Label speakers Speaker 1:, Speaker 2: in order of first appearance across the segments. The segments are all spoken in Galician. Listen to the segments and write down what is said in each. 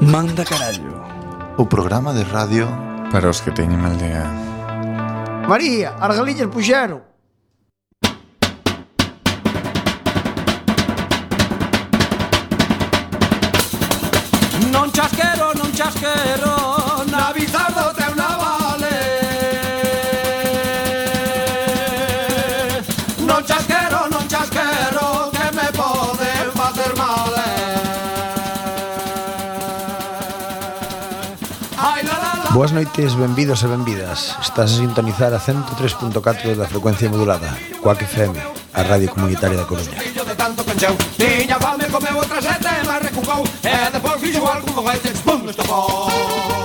Speaker 1: Manda Carallo.
Speaker 2: O programa de radio
Speaker 3: Para os que teñen mal día.
Speaker 4: María, as galillas puxeron
Speaker 1: Non chasquero, non chasquero.
Speaker 4: Boas noites, benvidos e benvidas. Estás a sintonizar a 103.4 da frecuencia modulada, Coac FM, a radio comunitaria da Coruña.
Speaker 1: tanto pencheu Tiña fame, comeu outra sete, mas recucou E depois fixo algo foguete, pum, estopou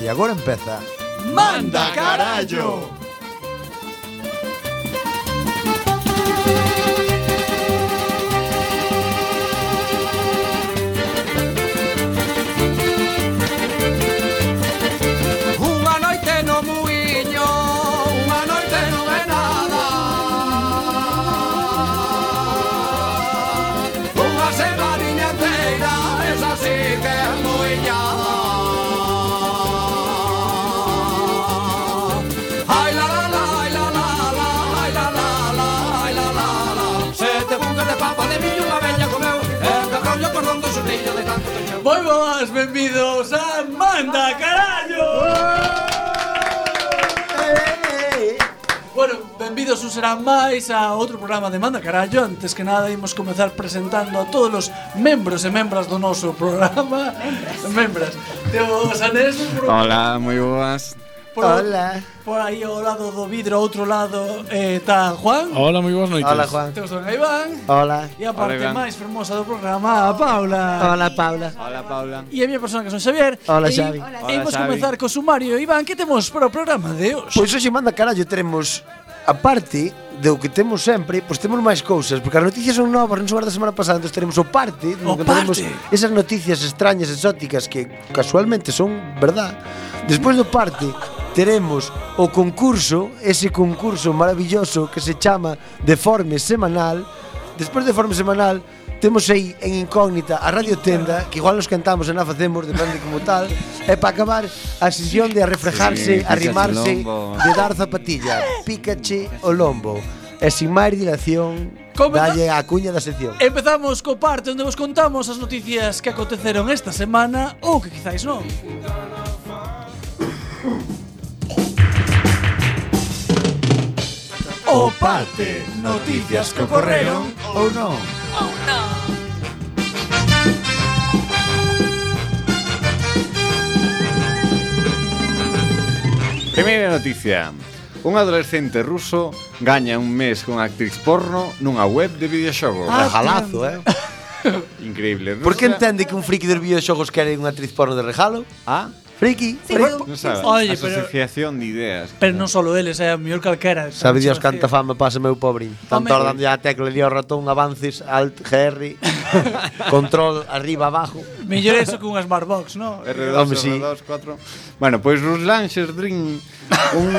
Speaker 1: E
Speaker 4: agora empeza
Speaker 1: ¡Manda carallo!
Speaker 5: Moi boas, benvidos a Manda Carallo! Bueno, benvidos un serán máis a outro programa de Manda Carallo Antes que nada, imos comezar presentando a todos os membros e membras do noso programa. Membras. Membras. Temos a
Speaker 3: Hola, moi boas
Speaker 5: por,
Speaker 4: Hola.
Speaker 5: por aí ao lado do vidro, outro lado, eh, está Juan.
Speaker 6: Hola, moi boas noites.
Speaker 4: Hola, Juan.
Speaker 5: Temos a Iván.
Speaker 4: Hola.
Speaker 5: E a parte Hola,
Speaker 3: Iván.
Speaker 5: máis fermosa do programa, a Paula.
Speaker 4: Hola, Paula.
Speaker 3: Hola, Paula.
Speaker 5: E a miña persona que son Xavier.
Speaker 4: Hola, Xavi.
Speaker 5: Hola, Xavi.
Speaker 3: Imos Xavi.
Speaker 5: comezar co sumario. Iván, que temos para o programa de hoxe?
Speaker 4: Pois hoxe manda carallo, teremos aparte do que temos sempre, pois temos máis cousas, porque as noticias son novas, non son da semana pasada, entón teremos o parte,
Speaker 5: o parte.
Speaker 4: esas noticias extrañas, exóticas, que casualmente son verdad. Despois do parte, teremos o concurso, ese concurso maravilloso que se chama Deforme Semanal. Despois de Deforme Semanal, temos aí en incógnita a Radio Tenda, que igual nos cantamos e na facemos, depende como tal, e para acabar a sesión de arrefrejarse,
Speaker 3: sí,
Speaker 4: arrimarse, de dar zapatilla, pícache o lombo. E sin máis dilación, Dalle a cuña da sección.
Speaker 5: Empezamos co parte onde vos contamos as noticias que aconteceron esta semana ou que quizáis non. O parte, noticias que ocorreron
Speaker 4: ou non. Ou non.
Speaker 3: Primeira noticia. Un adolescente ruso gaña un mes con actriz porno nunha web de videoxogos.
Speaker 4: Ah, Regalazo, eh?
Speaker 3: Increíble. Rusia.
Speaker 4: Por que entende que un friki dos videoxogos quere unha actriz porno de regalo?
Speaker 3: Ah?
Speaker 4: Friki,
Speaker 7: sí,
Speaker 4: friki.
Speaker 3: Non sabe,
Speaker 5: Oye,
Speaker 3: asociación de ideas.
Speaker 5: Pero non só eles, é a mellor calquera.
Speaker 4: Sabe Dios canta fama pasa meu pobre. Tanto dando a tecla e o ratón, avances, alt, GR, control, arriba, abajo.
Speaker 5: Mellor eso que un Smartbox, no?
Speaker 3: R2,
Speaker 4: Home, R2, sí.
Speaker 3: R2, 4. Bueno, pois pues, Ruslan Sherdrin un...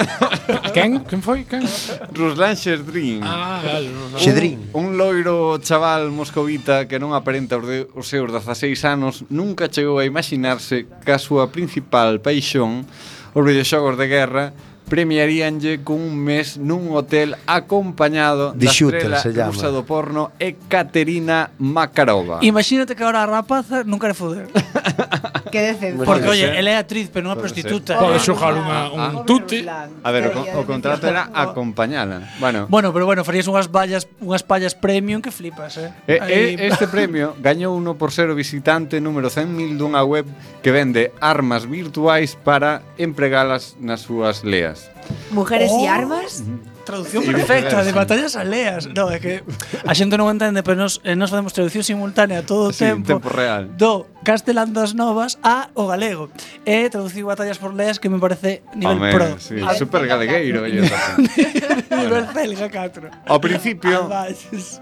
Speaker 6: Quen? Quen foi? Quen?
Speaker 3: Ruslan Sherdrin
Speaker 6: Ah, claro no, no.
Speaker 4: Sherdrin
Speaker 3: Un loiro chaval moscovita que non aparenta os, de, os seus 16 anos Nunca chegou a imaginarse que a súa principal paixón Os videoxogos de guerra premiaríanlle cun mes nun hotel acompañado
Speaker 4: de
Speaker 3: da
Speaker 4: Shooter,
Speaker 3: estrela
Speaker 4: se llama.
Speaker 3: rusa do porno e Caterina Makarova.
Speaker 5: Imagínate que agora a rapaza nunca le foder.
Speaker 7: que decepción.
Speaker 5: Porque, oye, ela é actriz, pero non é prostituta.
Speaker 6: Pode xogar unha, un tute.
Speaker 3: A ver, o, o contrato era acompañala. Bueno,
Speaker 5: bueno pero bueno, farías unhas vallas, unhas pallas premium que flipas, eh?
Speaker 3: eh, este premio gañou uno por ser o visitante número 100.000 dunha web que vende armas virtuais para empregalas nas súas leas.
Speaker 7: Mujeres
Speaker 5: oh.
Speaker 7: e armas?
Speaker 5: Mm
Speaker 3: -hmm traducción
Speaker 5: perfecta de batallas aleas. No, é que a xente non entende, pero nos, eh, nos facemos traducción simultánea todo o
Speaker 3: sí,
Speaker 5: tempo,
Speaker 3: tempo real.
Speaker 5: do castelán das novas a o galego. E traducir batallas por leas que me parece nivel
Speaker 3: Home,
Speaker 5: pro.
Speaker 3: Sí,
Speaker 5: a,
Speaker 3: super galegueiro.
Speaker 5: nivel celga 4.
Speaker 3: Ao principio,
Speaker 5: ah,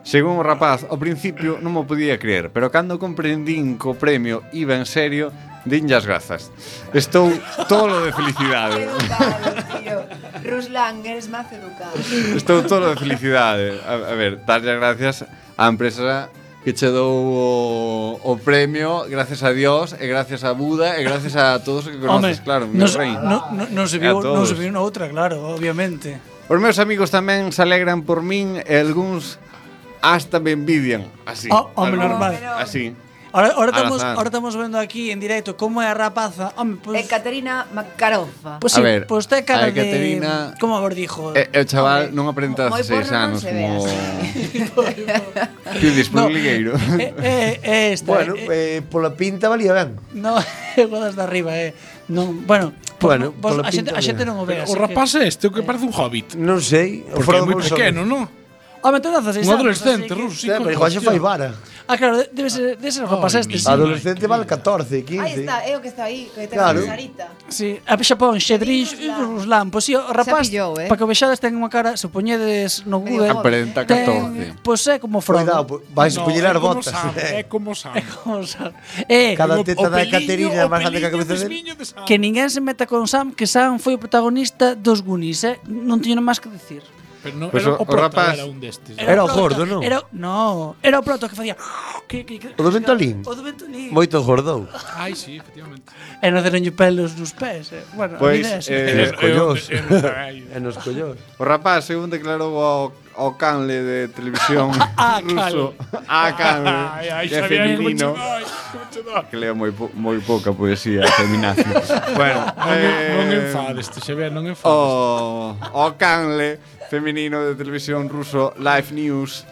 Speaker 3: según o rapaz, ao principio non mo podía creer, pero cando comprendín co premio iba en serio, Dinlle as grazas. Estou tolo de felicidade.
Speaker 7: Educado, Ruslan, eres máis educado.
Speaker 3: Estou tolo de felicidade. A, a ver, darlle as gracias á empresa que che dou o, o premio gracias a Dios e gracias a Buda e gracias a todos que conoces, Home, claro, meu
Speaker 5: nos,
Speaker 3: rei.
Speaker 5: Non no, no se viu, non se viu na outra, claro, obviamente.
Speaker 3: Os meus amigos tamén se alegran por min e algúns hasta me envidian, así.
Speaker 5: Oh, home, normal.
Speaker 3: Así.
Speaker 5: Ahora, ahora, estamos, ahora estamos vendo aquí en directo como é a rapaza. Home, pues,
Speaker 7: eh, Caterina Makarova.
Speaker 5: Pues, sí, a
Speaker 3: ver,
Speaker 5: pues te cara
Speaker 3: a ver, Caterina,
Speaker 5: de... Como vos dijo.
Speaker 3: Eh, o chaval
Speaker 7: Hombre,
Speaker 3: non aprendeu
Speaker 7: hace
Speaker 3: seis
Speaker 7: anos. Non se ve
Speaker 3: como...
Speaker 7: así.
Speaker 3: que dispón
Speaker 5: no,
Speaker 3: ligueiro.
Speaker 5: Eh, eh, eh esta,
Speaker 4: bueno,
Speaker 5: eh,
Speaker 4: eh, pola pinta valía ben.
Speaker 5: No, godas de arriba, eh. Non, bueno,
Speaker 4: bueno
Speaker 5: vos, a, xente, a xente non o ve.
Speaker 6: O rapaz é este, o que parece un hobbit.
Speaker 4: Non sei.
Speaker 6: Porque é moi pequeno, non?
Speaker 5: Home, tú dazas
Speaker 6: 6
Speaker 5: anos. Un adolescente,
Speaker 6: ruso.
Speaker 4: Pero igual
Speaker 6: se
Speaker 4: fai vara.
Speaker 5: Ah, claro, debe ser, debe ser o que
Speaker 6: pasaste.
Speaker 5: Sí.
Speaker 4: Adolescente val 14, 15.
Speaker 7: Aí está, é o que está aí, que ten
Speaker 4: claro.
Speaker 7: Sarita.
Speaker 5: Sí, a Xapón, Xedrix,
Speaker 7: os
Speaker 5: lampos. Pois sí, o rapaz,
Speaker 7: pillou, eh?
Speaker 5: para que o vexades ten unha cara, se poñedes no Google.
Speaker 3: Aparenta 14.
Speaker 5: Pois é como Frodo.
Speaker 4: Cuidado, vais
Speaker 6: no, poñer as
Speaker 4: botas.
Speaker 6: É como Sam.
Speaker 5: É como Sam. Eh,
Speaker 4: Cada teta da Caterina máis grande que a cabeza dele.
Speaker 5: Que ninguén se meta con Sam, que Sam foi o protagonista dos Goonies, eh? Non teño máis que dicir.
Speaker 6: Pero no,
Speaker 3: pues
Speaker 6: era
Speaker 3: o,
Speaker 6: o prota,
Speaker 3: rapaz,
Speaker 6: era un destes.
Speaker 4: Era, era
Speaker 5: o
Speaker 4: gordo, non?
Speaker 5: Era, no, era o proto que facía... Que, que, que,
Speaker 4: o do ventolín?
Speaker 5: O do ventolín.
Speaker 4: Moito gordou.
Speaker 6: Ai, sí, efectivamente.
Speaker 5: E non deronlle pelos nos pés. Eh. Bueno,
Speaker 3: pois,
Speaker 5: pues,
Speaker 3: eh,
Speaker 4: nos collós. e nos collós.
Speaker 3: O rapaz, según declarou ao o canle de televisión a
Speaker 5: ah,
Speaker 3: ruso a canle
Speaker 6: ah, ai,
Speaker 3: que é feminino que leo moi, po, moi pouca poesía feminazi bueno,
Speaker 6: non, eh, non enfades, Xavier, non enfades
Speaker 3: o, o canle feminino de televisión ruso Live News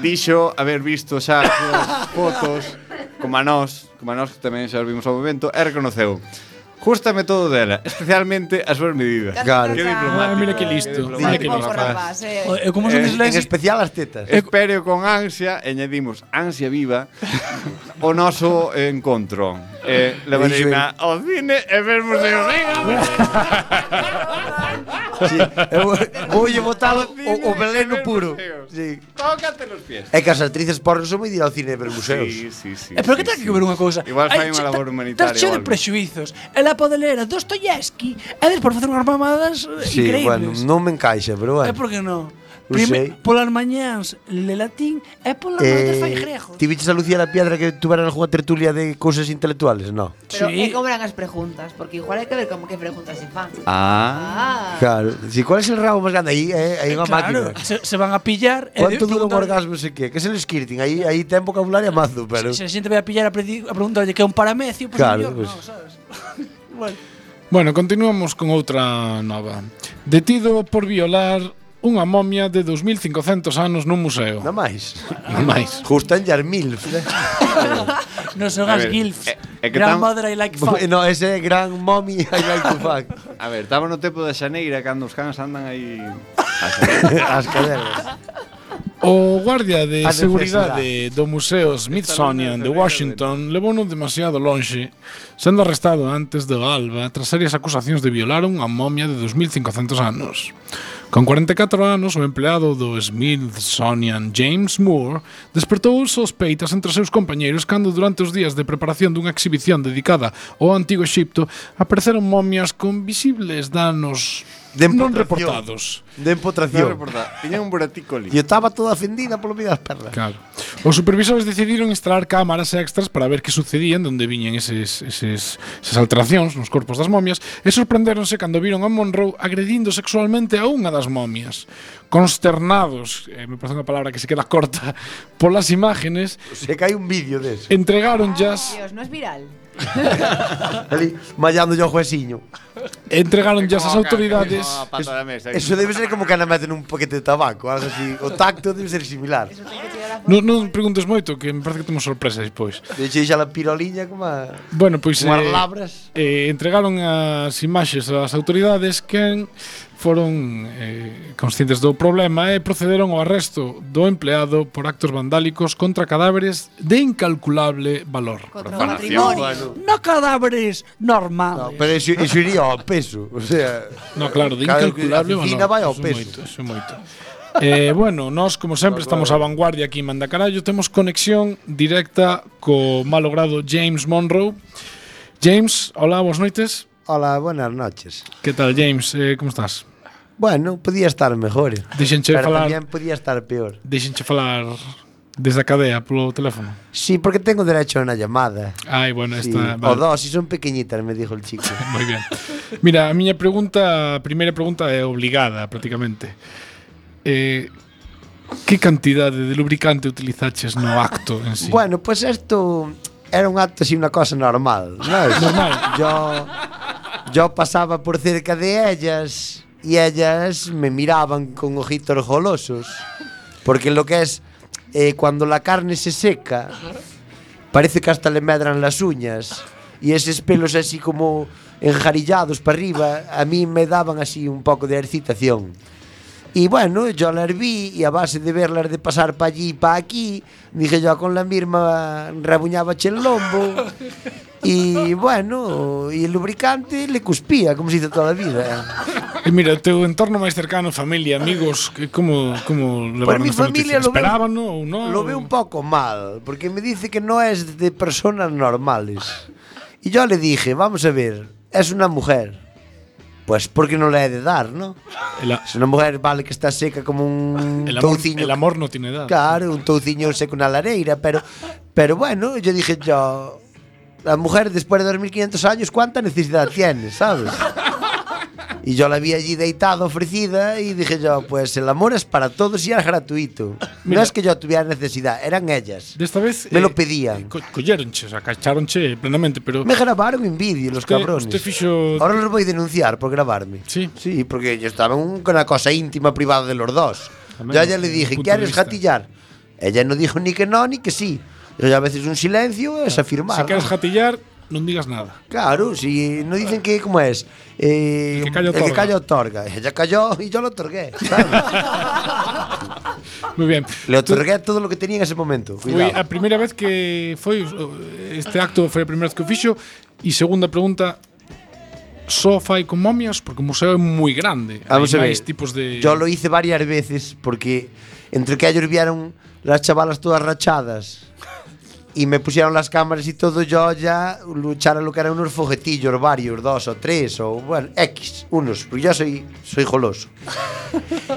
Speaker 3: dixo haber visto xa as fotos como a nós, como a nós que tamén xa vimos ao momento, e reconoceu. Gústame todo dela, especialmente as súas medidas.
Speaker 4: Claro.
Speaker 3: Que diplomático.
Speaker 6: Ah, mira que listo.
Speaker 3: Que
Speaker 6: mira que listo.
Speaker 3: Rapaz,
Speaker 7: eh.
Speaker 5: como son
Speaker 3: eh,
Speaker 4: En especial as tetas.
Speaker 3: Espero con ansia, añadimos ansia viva, o noso encontro. Eh, levarina ao cine e vermos de Venga.
Speaker 4: Sí. Eu, voulle botar o, o veleno puro. Sí.
Speaker 3: Tócate los pies.
Speaker 4: É que as actrices porno son moi dir ao cine e ver museos.
Speaker 3: Sí, sí, sí.
Speaker 5: Eh, pero que ten que ver unha cousa?
Speaker 3: Igual fai unha labor humanitaria.
Speaker 5: Estás cheo de prexuizos. Ela pode ler a Dostoyevsky e despois facer unhas mamadas sí, increíbles.
Speaker 4: Sí, bueno, non me encaixa, pero bueno.
Speaker 5: É porque non.
Speaker 4: Prime,
Speaker 5: polas mañáns le latín e polas eh, noites fai grego.
Speaker 4: Ti viches a Lucía la Piedra que tuveran algunha tertulia de cousas intelectuales, no?
Speaker 7: Pero
Speaker 5: sí.
Speaker 7: e como eran as preguntas? Porque igual hai que ver como que preguntas se fan.
Speaker 3: Ah.
Speaker 7: ah.
Speaker 4: Claro. Si, cual é o rabo máis grande? Aí eh, hai unha
Speaker 5: claro,
Speaker 4: máquina.
Speaker 5: Se, se, van a pillar...
Speaker 4: Eh,
Speaker 5: Quanto
Speaker 4: dura un orgasmo se que? Que se el skirting? Aí, aí ten vocabulario mazo, pero...
Speaker 5: Se, se a xente vai a pillar a, predi, a preguntarlle que é un paramecio, pues
Speaker 4: claro,
Speaker 5: mellor,
Speaker 4: pues...
Speaker 5: no, sabes? bueno.
Speaker 6: bueno, continuamos con outra nova. Detido por violar unha momia de 2500 anos nun museo.
Speaker 4: Non máis.
Speaker 6: Non máis.
Speaker 4: Gustan en Yarmil.
Speaker 5: non son as gilfs.
Speaker 3: Eh, eh, Grandmother tam...
Speaker 5: I like fuck.
Speaker 4: No, ese é gran mommy I like to fuck.
Speaker 3: A ver, estaba no tempo da Xaneira cando os cans andan aí...
Speaker 4: As caderas.
Speaker 6: O guardia de seguridade do Museo Smithsonian de Washington levou demasiado lonxe, sendo arrestado antes do alba tras serias acusacións de violar unha momia de 2500 anos. Con 44 anos, o empleado do Smithsonian James Moore despertou sospeitas entre seus compañeiros cando durante os días de preparación dunha exhibición dedicada ao Antigo Egipto apareceron momias con visibles danos
Speaker 4: de
Speaker 6: non reportados.
Speaker 4: De empotración.
Speaker 3: Non. Tiña un buratico ali.
Speaker 4: E estaba toda ofendida polo medio das pernas.
Speaker 6: Claro. Os supervisores decidiron instalar cámaras extras para ver que sucedían onde viñen eses, eses, esas alteracións nos corpos das momias e sorprendéronse cando viron a Monroe agredindo sexualmente a unha das momias. Consternados, eh, me parece unha palabra que se queda corta, polas imágenes.
Speaker 4: Se cae un vídeo deso.
Speaker 6: Entregaron jazz.
Speaker 7: Dios, no es viral.
Speaker 4: Ali, mallando yo juesiño.
Speaker 6: Entregaron as autoridades.
Speaker 3: Eso,
Speaker 4: eso debe ser como cando meten un paquete de tabaco, algo así. O tacto debe ser similar.
Speaker 6: Non, non preguntes moito, que me parece que temos sorpresa despois.
Speaker 4: Deixei xa la piroliña como a...
Speaker 6: Bueno, pois...
Speaker 4: Pues,
Speaker 6: eh,
Speaker 4: labras.
Speaker 6: Eh, entregaron as imaxes ás autoridades que foron eh, conscientes do problema e procederon ao arresto do empleado por actos vandálicos contra cadáveres de incalculable valor.
Speaker 7: Contra o matrimonio. Bueno.
Speaker 5: No cadáveres normales.
Speaker 4: No, pero iso, iso iría ao peso. O sea,
Speaker 6: no, claro, de incalculable valor.
Speaker 4: vai ao peso.
Speaker 6: Moito, iso moito. eh, bueno, nós, como sempre, estamos a vanguardia aquí en Mandacarallo. Temos conexión directa co malogrado James Monroe. James, hola, boas noites.
Speaker 4: Hola, buenas noches.
Speaker 6: Que tal, James? Eh, como estás?
Speaker 4: Bueno, podía estar mejor.
Speaker 6: Deixenche
Speaker 4: pero
Speaker 6: falar...
Speaker 4: tamén podía estar peor.
Speaker 6: Deixenche falar desde a cadea polo teléfono.
Speaker 4: Sí, porque tengo derecho a una llamada.
Speaker 6: Ai, bueno,
Speaker 4: sí.
Speaker 6: esta... Vale.
Speaker 4: O dos, si son pequeñitas, me dijo el chico.
Speaker 6: Moi bien. Mira, a miña pregunta, a primeira pregunta é obligada, prácticamente. Eh, que cantidade de lubricante utilizaches no acto en sí?
Speaker 4: Bueno, pois pues esto era un acto así, una cosa normal. ¿no?
Speaker 6: Normal.
Speaker 4: Yo Yo pasaba por cerca de ellas y ellas me miraban con ojitos golosos. Porque lo que es eh, cuando la carne se seca, parece que hasta le medran las uñas. Y esos pelos así como enjarillados para arriba, a mí me daban así un poco de excitación. Y bueno, yo las vi y a base de verlas de pasar para allí y para aquí, dije yo con la misma rabuñaba el lombo. Y bueno, y el lubricante le cuspía, como se hizo toda la vida.
Speaker 6: E mira, teu entorno máis cercano, familia, amigos, que como como levaron
Speaker 4: mi
Speaker 6: esta
Speaker 4: familia lo
Speaker 6: Esperaban ou non?
Speaker 4: Lo veo un poco mal, porque me dice que no es de personas normales. Y yo le dije, vamos a ver, es una mujer. Pues porque no le he de dar, ¿no?
Speaker 6: El,
Speaker 4: Es una mujer, vale, que está seca como un
Speaker 6: el, amor,
Speaker 4: touciño
Speaker 6: el amor no tiene edad.
Speaker 4: Claro, un touciño seco na lareira, pero pero bueno, yo dije yo la mujer después de 2500 años cuánta necesidad tiene, ¿sabes? Y yo la vi allí deitada, ofrecida, y dije yo, pues el amor es para todos y es gratuito. No
Speaker 6: Mira.
Speaker 4: es que yo tuviera necesidad, eran ellas.
Speaker 6: Desta vez
Speaker 4: Me lo
Speaker 6: eh,
Speaker 4: pedían.
Speaker 6: co colleronche, o sea, cacharonche plenamente, pero
Speaker 4: Me grabaron en vídeo los cabrones.
Speaker 6: usted fixo-
Speaker 4: Ahora los voy a denunciar por grabarme.
Speaker 6: Sí.
Speaker 4: Sí, porque yo estaba en una cosa íntima privada de los dos.
Speaker 6: También,
Speaker 4: yo a ella le dije,
Speaker 6: de
Speaker 4: ¿quieres
Speaker 6: vista.
Speaker 4: jatillar? Ella no dijo ni que no ni que sí. Yo a veces un silencio es afirmar.
Speaker 6: se
Speaker 4: ¿no?
Speaker 6: queres jatillar, non digas nada.
Speaker 4: Claro, si no dicen que, ¿cómo es? Eh,
Speaker 6: El que calla
Speaker 4: el que
Speaker 6: otorga.
Speaker 4: calla otorga. Ella cayó y yo lo otorgué.
Speaker 6: Moi ben.
Speaker 4: Le otorgué todo lo que tenía en ese momento.
Speaker 6: Foi
Speaker 4: Cuidado.
Speaker 6: a primeira vez que foi este acto foi a primeira vez que o fixo e segunda pregunta só fai con momias porque o museo é moi grande.
Speaker 4: Vamos
Speaker 6: Hai
Speaker 4: a ver.
Speaker 6: tipos de
Speaker 4: Yo lo hice varias veces porque entre que ellos vieron las chavalas todas rachadas y me pusieron las cámaras y todo, yo ya luchara lo que eran unos foguetillos varios, dos o tres, o bueno, X, unos, porque yo soy, soy goloso.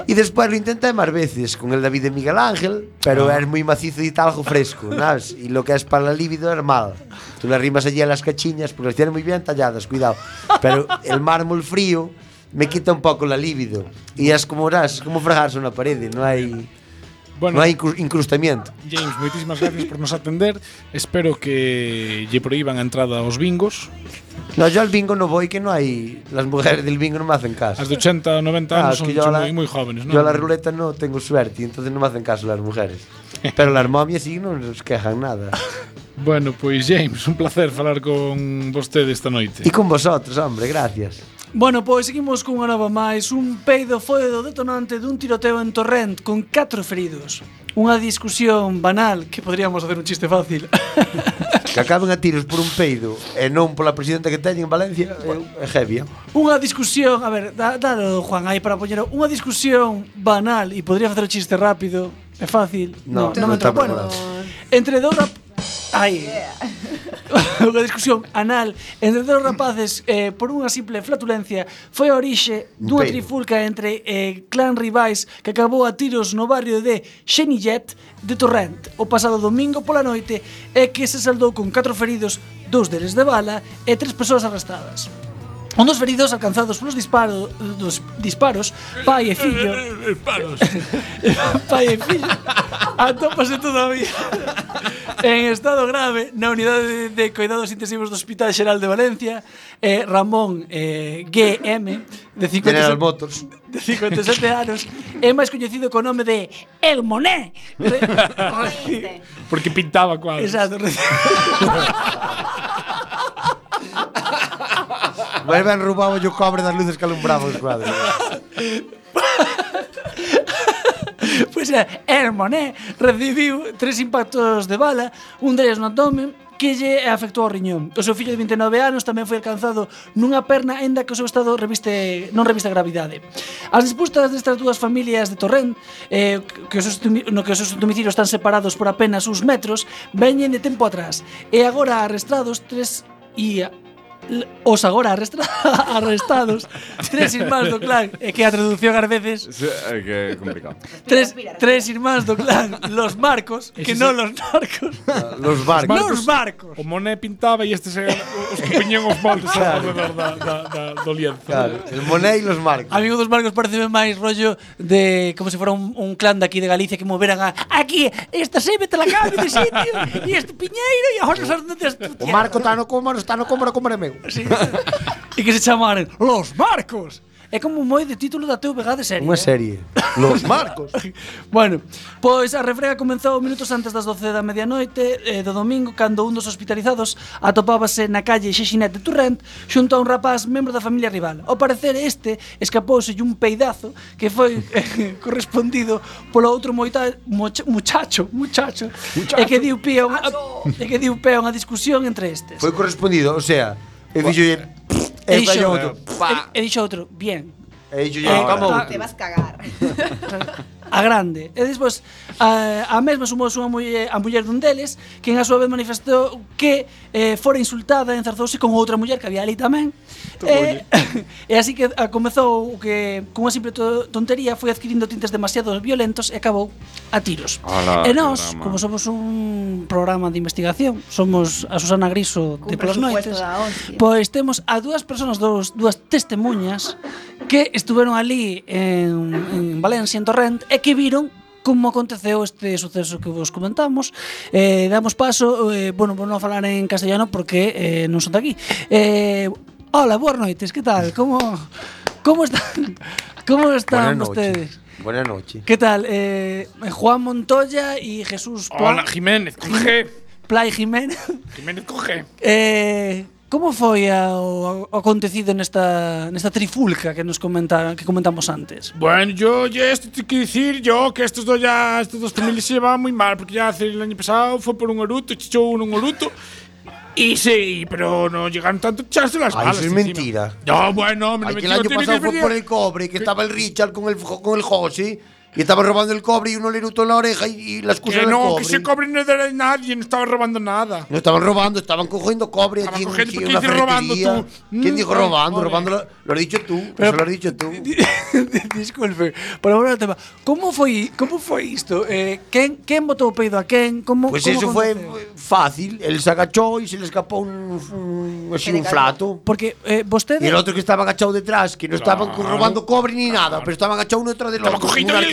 Speaker 4: y después lo intenté más veces con el David de Miguel Ángel, pero es muy macizo y talgo fresco, ¿sabes? Y lo que es para la libido es mal. Tú le rimas allí a las cachiñas porque las tienen muy bien talladas, cuidado. Pero el mármol frío me quita un poco la libido. Y es como, es como fregarse una pared, no hay,
Speaker 6: Bueno,
Speaker 4: non hai incrustamiento.
Speaker 6: James, moitísimas gracias por nos atender. Espero que lle proíban a entrada aos bingos.
Speaker 4: No, yo al bingo no voy que no hay Las mujeres del bingo no me hacen caso
Speaker 6: Las de 80 90 años
Speaker 4: ah,
Speaker 6: son,
Speaker 4: yo
Speaker 6: son
Speaker 4: la,
Speaker 6: muy, muy, jóvenes ¿no?
Speaker 4: Yo a la ruleta no tengo suerte Entonces no me hacen caso las mujeres Pero las momias sí no nos quejan nada
Speaker 6: Bueno, pois pues, James, un placer falar con vostede esta noite
Speaker 4: E con vosotros, hombre, gracias
Speaker 5: Bueno, pois seguimos cunha nova máis Un peido foi o detonante dun tiroteo en Torrent Con 4 feridos. Unha discusión banal Que poderíamos hacer un chiste fácil.
Speaker 4: Que acaben a tiros por un peido E non pola presidenta que teñen en Valencia É heavy eh.
Speaker 5: Unha discusión, a ver, dá- dalo Juan aí para poñer Unha discusión banal E podería facer o chiste rápido É fácil?
Speaker 4: No,
Speaker 5: non entra-
Speaker 4: está
Speaker 5: bueno,
Speaker 4: preparado.
Speaker 5: entre dous Ai. Yeah. Unha discusión anal entre dous rapaces eh, por unha simple flatulencia foi a orixe dunha trifulca entre eh, clan rivais que acabou a tiros no barrio de Xenillet de Torrent o pasado domingo pola noite e que se saldou con catro feridos, dous deles de bala e tres persoas arrestadas. Un dos feridos alcanzados polos disparo, dos disparos, pai e fillo... pai e fillo. Atópase todavía. En estado grave na unidade de cuidados intensivos do Hospital Xeral de Valencia eh, Ramón eh, GM de 57,
Speaker 4: Motors.
Speaker 5: de 57 anos é máis coñecido co nome de El Moné. Re,
Speaker 6: porque pintaba cuadros.
Speaker 5: Exacto
Speaker 4: Mas ben roubaba o cobre das luces que alumbraba os cuadros.
Speaker 5: pois pues, é, Herman, eh, recibiu tres impactos de bala, un deles no abdomen, que lle afectou ao riñón. O seu fillo de 29 anos tamén foi alcanzado nunha perna enda que o seu estado reviste, non reviste gravidade. As disputas destas dúas familias de Torrent, eh, que os seus, no que os seus domicilios están separados por apenas uns metros, veñen de tempo atrás. E agora arrestados tres e os agora arrestra, arrestados. Tres irmáns do clan. É que a traducción ás veces
Speaker 3: é que é complicado.
Speaker 5: Tres, tres irmáns do clan. Los marcos que non los narcos
Speaker 4: los barcos
Speaker 5: los barcos
Speaker 6: o moné pintaba e estes eran os que peñen os moldes claro. alrededor da, da, da, do lienzo.
Speaker 4: Claro. el Monet e los marcos.
Speaker 5: Amigo dos marcos parece máis rollo de como se fora un, un clan daqui de Galicia que moveran a aquí esta sebe te la cambio de sitio e este piñeiro e agora non sabes onde
Speaker 4: o marco está no cómoro está no cómoro cómoro eu.
Speaker 5: Sí. e que se chamaran Los Marcos. É como moi de título da TVG de serie.
Speaker 4: Unha
Speaker 5: ¿eh?
Speaker 4: serie. Eh? Los Marcos.
Speaker 5: bueno, pois a refrega comenzou minutos antes das 12 da medianoite eh, do domingo cando un dos hospitalizados atopábase na calle Xexinete Turrent xunto a un rapaz membro da familia rival. Ao parecer este escapouse un peidazo que foi eh, correspondido polo outro moita, mocha, muchacho, muchacho, muchacho, e que diu pé a, e que diu pé a unha discusión entre estes.
Speaker 4: Foi correspondido, o sea,
Speaker 5: He
Speaker 4: dicho
Speaker 5: bien.
Speaker 4: He dicho
Speaker 5: otro. He dicho otro. Bien.
Speaker 4: He dicho
Speaker 5: eh, bien.
Speaker 7: Te vas a cagar.
Speaker 5: a grande. E despois a, a mesma sumouse unha muller, a muller dun deles, quen a súa vez manifestou que eh, fora insultada e enzarzouse con outra muller que había ali tamén. E, eh, e así que a, comezou que cunha simple to, tontería foi adquirindo tintes demasiado violentos e acabou a tiros.
Speaker 3: Hola,
Speaker 5: e nós, como somos un programa de investigación, somos a Susana Griso de Polas Noites, pois temos a dúas persoas, dous, dúas testemunhas que estuveron ali en, en Valencia, en Torrent, e que viron como aconteceu este suceso que vos comentamos eh, damos paso eh, bueno, vou non falar en castellano porque eh, non son de aquí eh, hola, boas noites, que tal? como, como están como están
Speaker 4: Buenas noches. Buenas noches.
Speaker 5: Que tal? Eh, Juan Montoya y Jesús Pla,
Speaker 6: Hola, Jiménez, con G.
Speaker 5: Pla y Jiménez
Speaker 6: Jiménez con G.
Speaker 5: Eh, como foi a, o, o acontecido nesta nesta trifulca que nos comenta, que comentamos antes?
Speaker 6: Bueno, yo ya esto te quiero decir yo que estos dos ya, estas dos familias se llevaban muy mal, porque ya hace el año pasado fue por un oruto, chichó uno un oruto. Y sí, pero no llegaron tanto a echarse las
Speaker 4: Ay,
Speaker 6: balas.
Speaker 4: eso es
Speaker 6: encima.
Speaker 4: mentira.
Speaker 6: No, bueno, me
Speaker 4: Ay,
Speaker 6: lo
Speaker 4: que el año pasado
Speaker 6: que
Speaker 4: fue por el cobre, que estaba el Richard con el, con el José y estaba robando el cobre y uno le erutó en la oreja y, y la excusa
Speaker 6: Que
Speaker 4: del
Speaker 6: no,
Speaker 4: cobre.
Speaker 6: que ese cobre no era de nadie, no estaba robando nada.
Speaker 4: No estaban robando, estaban cogiendo cobre
Speaker 6: Estaban
Speaker 4: allí en,
Speaker 6: cogiendo,
Speaker 4: en
Speaker 6: ¿quién
Speaker 4: una
Speaker 6: robando tú?
Speaker 4: ¿Quién
Speaker 6: Mm,
Speaker 4: dijo
Speaker 6: ay,
Speaker 4: robando? Robando lo, lo has dicho tú, eso lo has dicho tú.
Speaker 5: Disculpe, por volver ao tema. Como foi, como foi isto? Eh, quen, quen botou o peido a quen? Como,
Speaker 4: Pues
Speaker 5: como
Speaker 4: eso fue fácil. Él se agachó y se le escapó un, un, así flato.
Speaker 5: Porque eh, vostede
Speaker 4: Y el otro que estaba agachado detrás, que no estaban
Speaker 6: Claro.
Speaker 4: robando cobre ni nada, pero estaba agachado uno detrás del
Speaker 6: Estaba
Speaker 4: otro.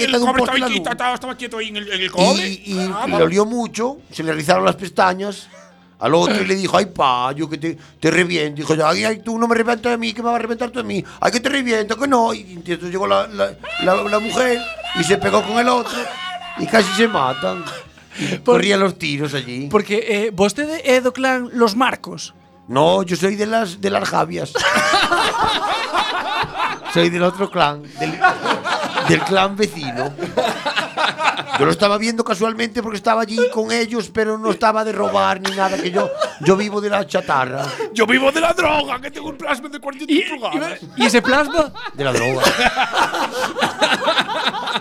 Speaker 6: El
Speaker 4: de un poste
Speaker 6: estaba, estaba, estaba quieto ahí en el, en el cobre.
Speaker 4: Y, y
Speaker 6: Ah,
Speaker 4: le olió mucho, se le rizaron las pestañas. Al otro y le dijo, ay, pa, yo que te, te reviento. Dijo, ay, ay, tú no me revientas de mí, que me vas a reventar tú de mí. Ay, que te reviento, que no. Y entonces llegó la, la, la, la mujer y se pegó con el otro y casi se matan. Corrían los tiros allí.
Speaker 5: porque eh, vostede é do clan Los Marcos.
Speaker 4: No, yo soy de las, de las javias. soy del otro clan, del, del clan vecino. Yo lo estaba viendo casualmente porque estaba allí con ellos, pero no estaba de robar ni nada, que yo, yo vivo de la chatarra,
Speaker 6: Yo vivo de la droga, que tengo un plasma de 40
Speaker 5: Y,
Speaker 6: pulgadas.
Speaker 5: y, y ese plasma
Speaker 4: de la droga.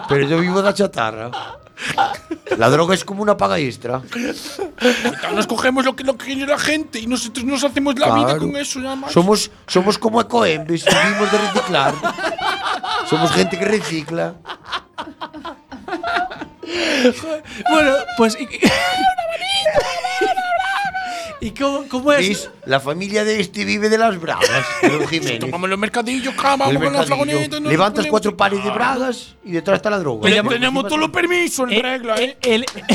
Speaker 4: Pero yo vivo de la chatarra. La droga es como una paga extra.
Speaker 6: Nos cogemos lo que, lo que quiere la gente y nosotros nos hacemos la vida
Speaker 4: Claro.
Speaker 6: con eso. Ya más.
Speaker 4: Somos, somos como Ecoembes, vivimos de reciclar. Somos gente que recicla.
Speaker 5: Bueno, pues. ¿Y, ¿Y cómo, cómo es?
Speaker 4: ¿Ves? La familia de este vive de las bragas, de Don Jiménez.
Speaker 6: Tomamos los mercadillos, cama, vamos con la
Speaker 4: mercadillo.
Speaker 6: flagoneta. nos
Speaker 4: Levantas cuatro pares de bragas y detrás está la droga.
Speaker 6: Pero tenemos todos los permisos en regla, ¿eh?
Speaker 5: Él,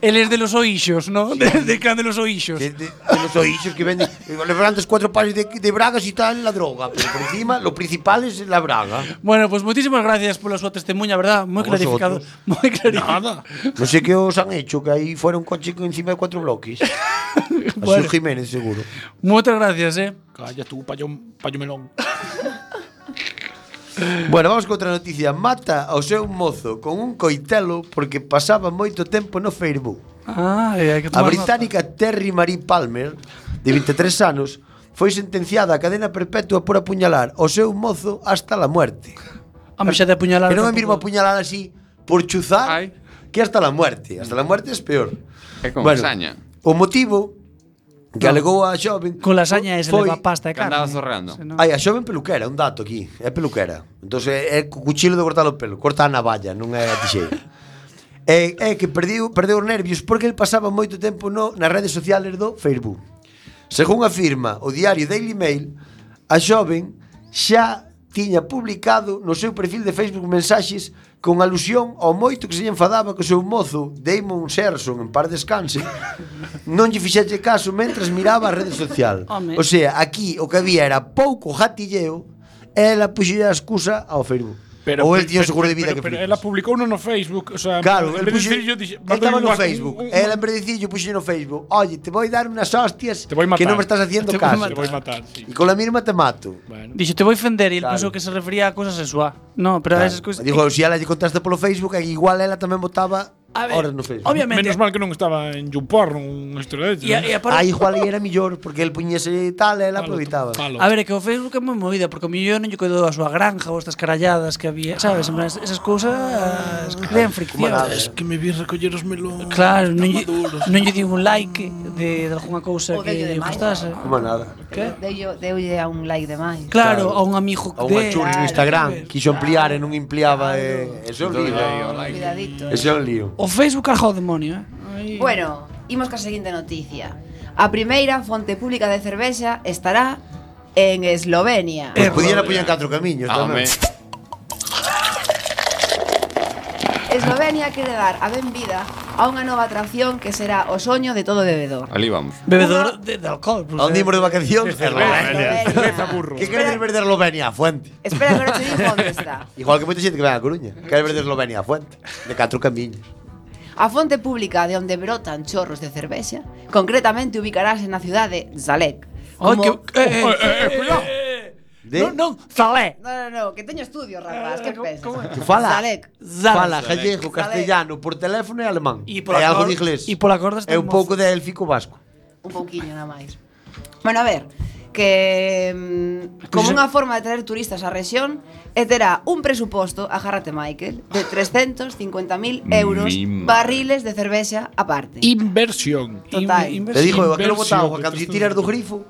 Speaker 5: él es de los oixos, ¿no? De- Del clan de los oixos.
Speaker 4: De, de- de los oídos que venden. Levantas cuatro pares de, de bragas y tal la droga. Pero por encima, lo principal es la braga.
Speaker 5: Bueno, pues muchísimas gracias por la su testimonio, ¿verdad? Muy clarificado.
Speaker 4: vosotros.
Speaker 5: Muy clarificado.
Speaker 6: Nada.
Speaker 4: No sé qué os han hecho, que ahí fuera un coche con encima de cuatro cuatro bloques.
Speaker 5: bueno.
Speaker 4: Azul Jiménez, seguro.
Speaker 5: Muchas gracias, eh.
Speaker 6: Calla tú, payo, payo melón.
Speaker 4: Bueno, vamos con outra noticia. Mata ao seu mozo con un coitelo porque pasaba moito tempo no Facebook.
Speaker 5: Ah, hai que tomar A
Speaker 4: británica nota. Terry Marie Palmer, de 23 anos, foi sentenciada a cadena perpetua por apuñalar ao seu mozo hasta la muerte.
Speaker 5: Ah, a mí xa de apuñalar...
Speaker 4: Que non é mesmo apuñalar así por chuzar
Speaker 3: Ai.
Speaker 4: que hasta la muerte. Hasta la muerte é peor.
Speaker 3: É con bueno, lasaña.
Speaker 4: O motivo que
Speaker 5: no.
Speaker 4: alegou a xoven
Speaker 5: Con lasaña é se
Speaker 4: foi...
Speaker 5: leva pasta
Speaker 3: e
Speaker 5: carne
Speaker 3: Andaba
Speaker 5: zorrando senón...
Speaker 4: Ai, a xoven peluquera, un dato aquí É peluquera. Entón é, é cuchillo de cortar o pelo Corta a navalla, non é a tixeira. É, é que perdiu, perdeu os nervios porque el pasaba moito tempo no, nas redes sociales do Facebook. Según afirma o diario Daily Mail A xoven xa tiña publicado no seu perfil de Facebook mensaxes con alusión ao moito que se lle enfadaba que o seu mozo, Damon Serson, en par descanse, non lle fixete caso mentras miraba a rede social.
Speaker 5: Home.
Speaker 4: O sea, aquí o que había era pouco jatilleo e ela puxía a excusa ao Facebook. Pero, ou el tiña seguro de vida
Speaker 6: pero,
Speaker 4: que
Speaker 6: pero,
Speaker 4: flipas.
Speaker 6: ela publicou uno no Facebook, o sea,
Speaker 4: claro,
Speaker 6: en vez
Speaker 4: puxo,
Speaker 6: decir, yo dije,
Speaker 4: estaba no Facebook.
Speaker 6: Un, un,
Speaker 4: ela en vez de decir, yo no Facebook, oye, te voy a dar unas hostias
Speaker 6: te voy matar,
Speaker 4: que no me estás haciendo
Speaker 5: te
Speaker 4: caso.
Speaker 6: Te voy a matar, sí.
Speaker 4: Y con la misma te mato.
Speaker 6: Bueno.
Speaker 5: Dixo, te voy a ofender, e
Speaker 4: claro.
Speaker 5: pensou que se refería a cosas sexual. No, pero claro. esas cousas.
Speaker 4: Digo, se si ela lle contaste polo Facebook, eh, igual ela tamén votaba
Speaker 5: A ver,
Speaker 4: horas no Facebook.
Speaker 5: Obviamente.
Speaker 6: Menos mal que non estaba en Jumpor, un estrelete.
Speaker 5: E, e aparte...
Speaker 4: Ah, igual era mellor, porque el puñese tal, ela aproveitaba.
Speaker 5: A ver, é que o Facebook é moi movida, porque o millón non lle quedou a súa granja ou estas caralladas que había, sabes, ah, esas cousas crean
Speaker 4: ah.
Speaker 6: Es que me vi recoller os melóns.
Speaker 5: Claro, non lle, non lle di un like de, de alguna cousa que lle gustase.
Speaker 4: Como nada.
Speaker 5: Que?
Speaker 7: Deulle deulle a un like de máis.
Speaker 5: Claro, claro, a un amigo de
Speaker 4: a unha churri no Instagram, quiso ampliar e non ampliaba e, e, e, e,
Speaker 7: e,
Speaker 4: e, e, e, e,
Speaker 5: O Facebook carga o demonio, eh? Aí...
Speaker 7: Bueno, imos ca seguinte noticia. A primeira fonte pública de cervexa estará en Eslovenia.
Speaker 4: Pois pues pudiera poñer catro camiños, ah,
Speaker 3: Home.
Speaker 4: tamén.
Speaker 7: Eslovenia quere dar a benvida a unha nova atracción que será o soño de todo bebedor.
Speaker 3: Ali vamos.
Speaker 5: Bebedor de, de alcohol.
Speaker 4: A
Speaker 5: un
Speaker 4: dimos de vacación,
Speaker 7: Eslovenia.
Speaker 4: Que queres ver de Eslovenia, a fuente?
Speaker 7: Espera que non te digo onde está.
Speaker 4: Igual que moita xente que vai a Coruña. Queres ver de Eslovenia, a fuente. De catro camiños.
Speaker 7: A fonte pública de onde brotan chorros de cervexa, concretamente ubicarase na cidade de
Speaker 5: Zalec.
Speaker 7: Como...
Speaker 5: Que... Eh, eh,
Speaker 6: oh, eh, eh, eh cuidado.
Speaker 4: Eh, de...
Speaker 5: Non, non, Zalé.
Speaker 7: Non, no, no, que teño estudios, rapaz, que pensas?
Speaker 4: Como, como... Fala,
Speaker 7: Zalec.
Speaker 4: Fala gallego, castellano, por teléfono e alemán.
Speaker 5: E, por
Speaker 4: e algo de inglés.
Speaker 5: E pola corda
Speaker 4: É un pouco de élfico vasco.
Speaker 7: Un pouquiño, nada máis. Bueno, a ver, que mm, como unha forma de traer turistas á rexión e terá un presuposto, agárrate Michael, de ah. 350.000 euros
Speaker 3: Mima.
Speaker 7: barriles de cervexa aparte.
Speaker 6: Inversión.
Speaker 7: Total.
Speaker 5: In,
Speaker 4: Te digo, aquilo
Speaker 6: botado,
Speaker 4: cando
Speaker 6: se
Speaker 4: tiras do grifo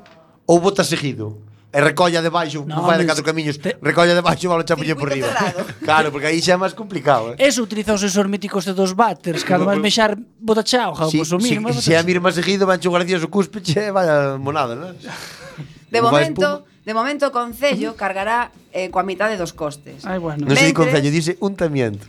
Speaker 4: ou botas seguido. E recolla debaixo,
Speaker 5: no,
Speaker 4: non fai de catro camiños,
Speaker 5: te...
Speaker 4: recolla debaixo e vale chapulle por riba. claro, porque aí xa é máis complicado, eh.
Speaker 5: Eso utilizaos esos míticos de dos váteres, que además mexar bota chao, ja,
Speaker 4: sí,
Speaker 5: pois o mínimo.
Speaker 4: Se, se a mirma seguido, vancho gracias o cúspeche, vaya monada, non?
Speaker 7: De momento, de momento o Concello cargará eh, coa mitade dos costes.
Speaker 5: Ai, bueno.
Speaker 4: Non sei se
Speaker 7: Mentres-
Speaker 4: Concello dice untamiento.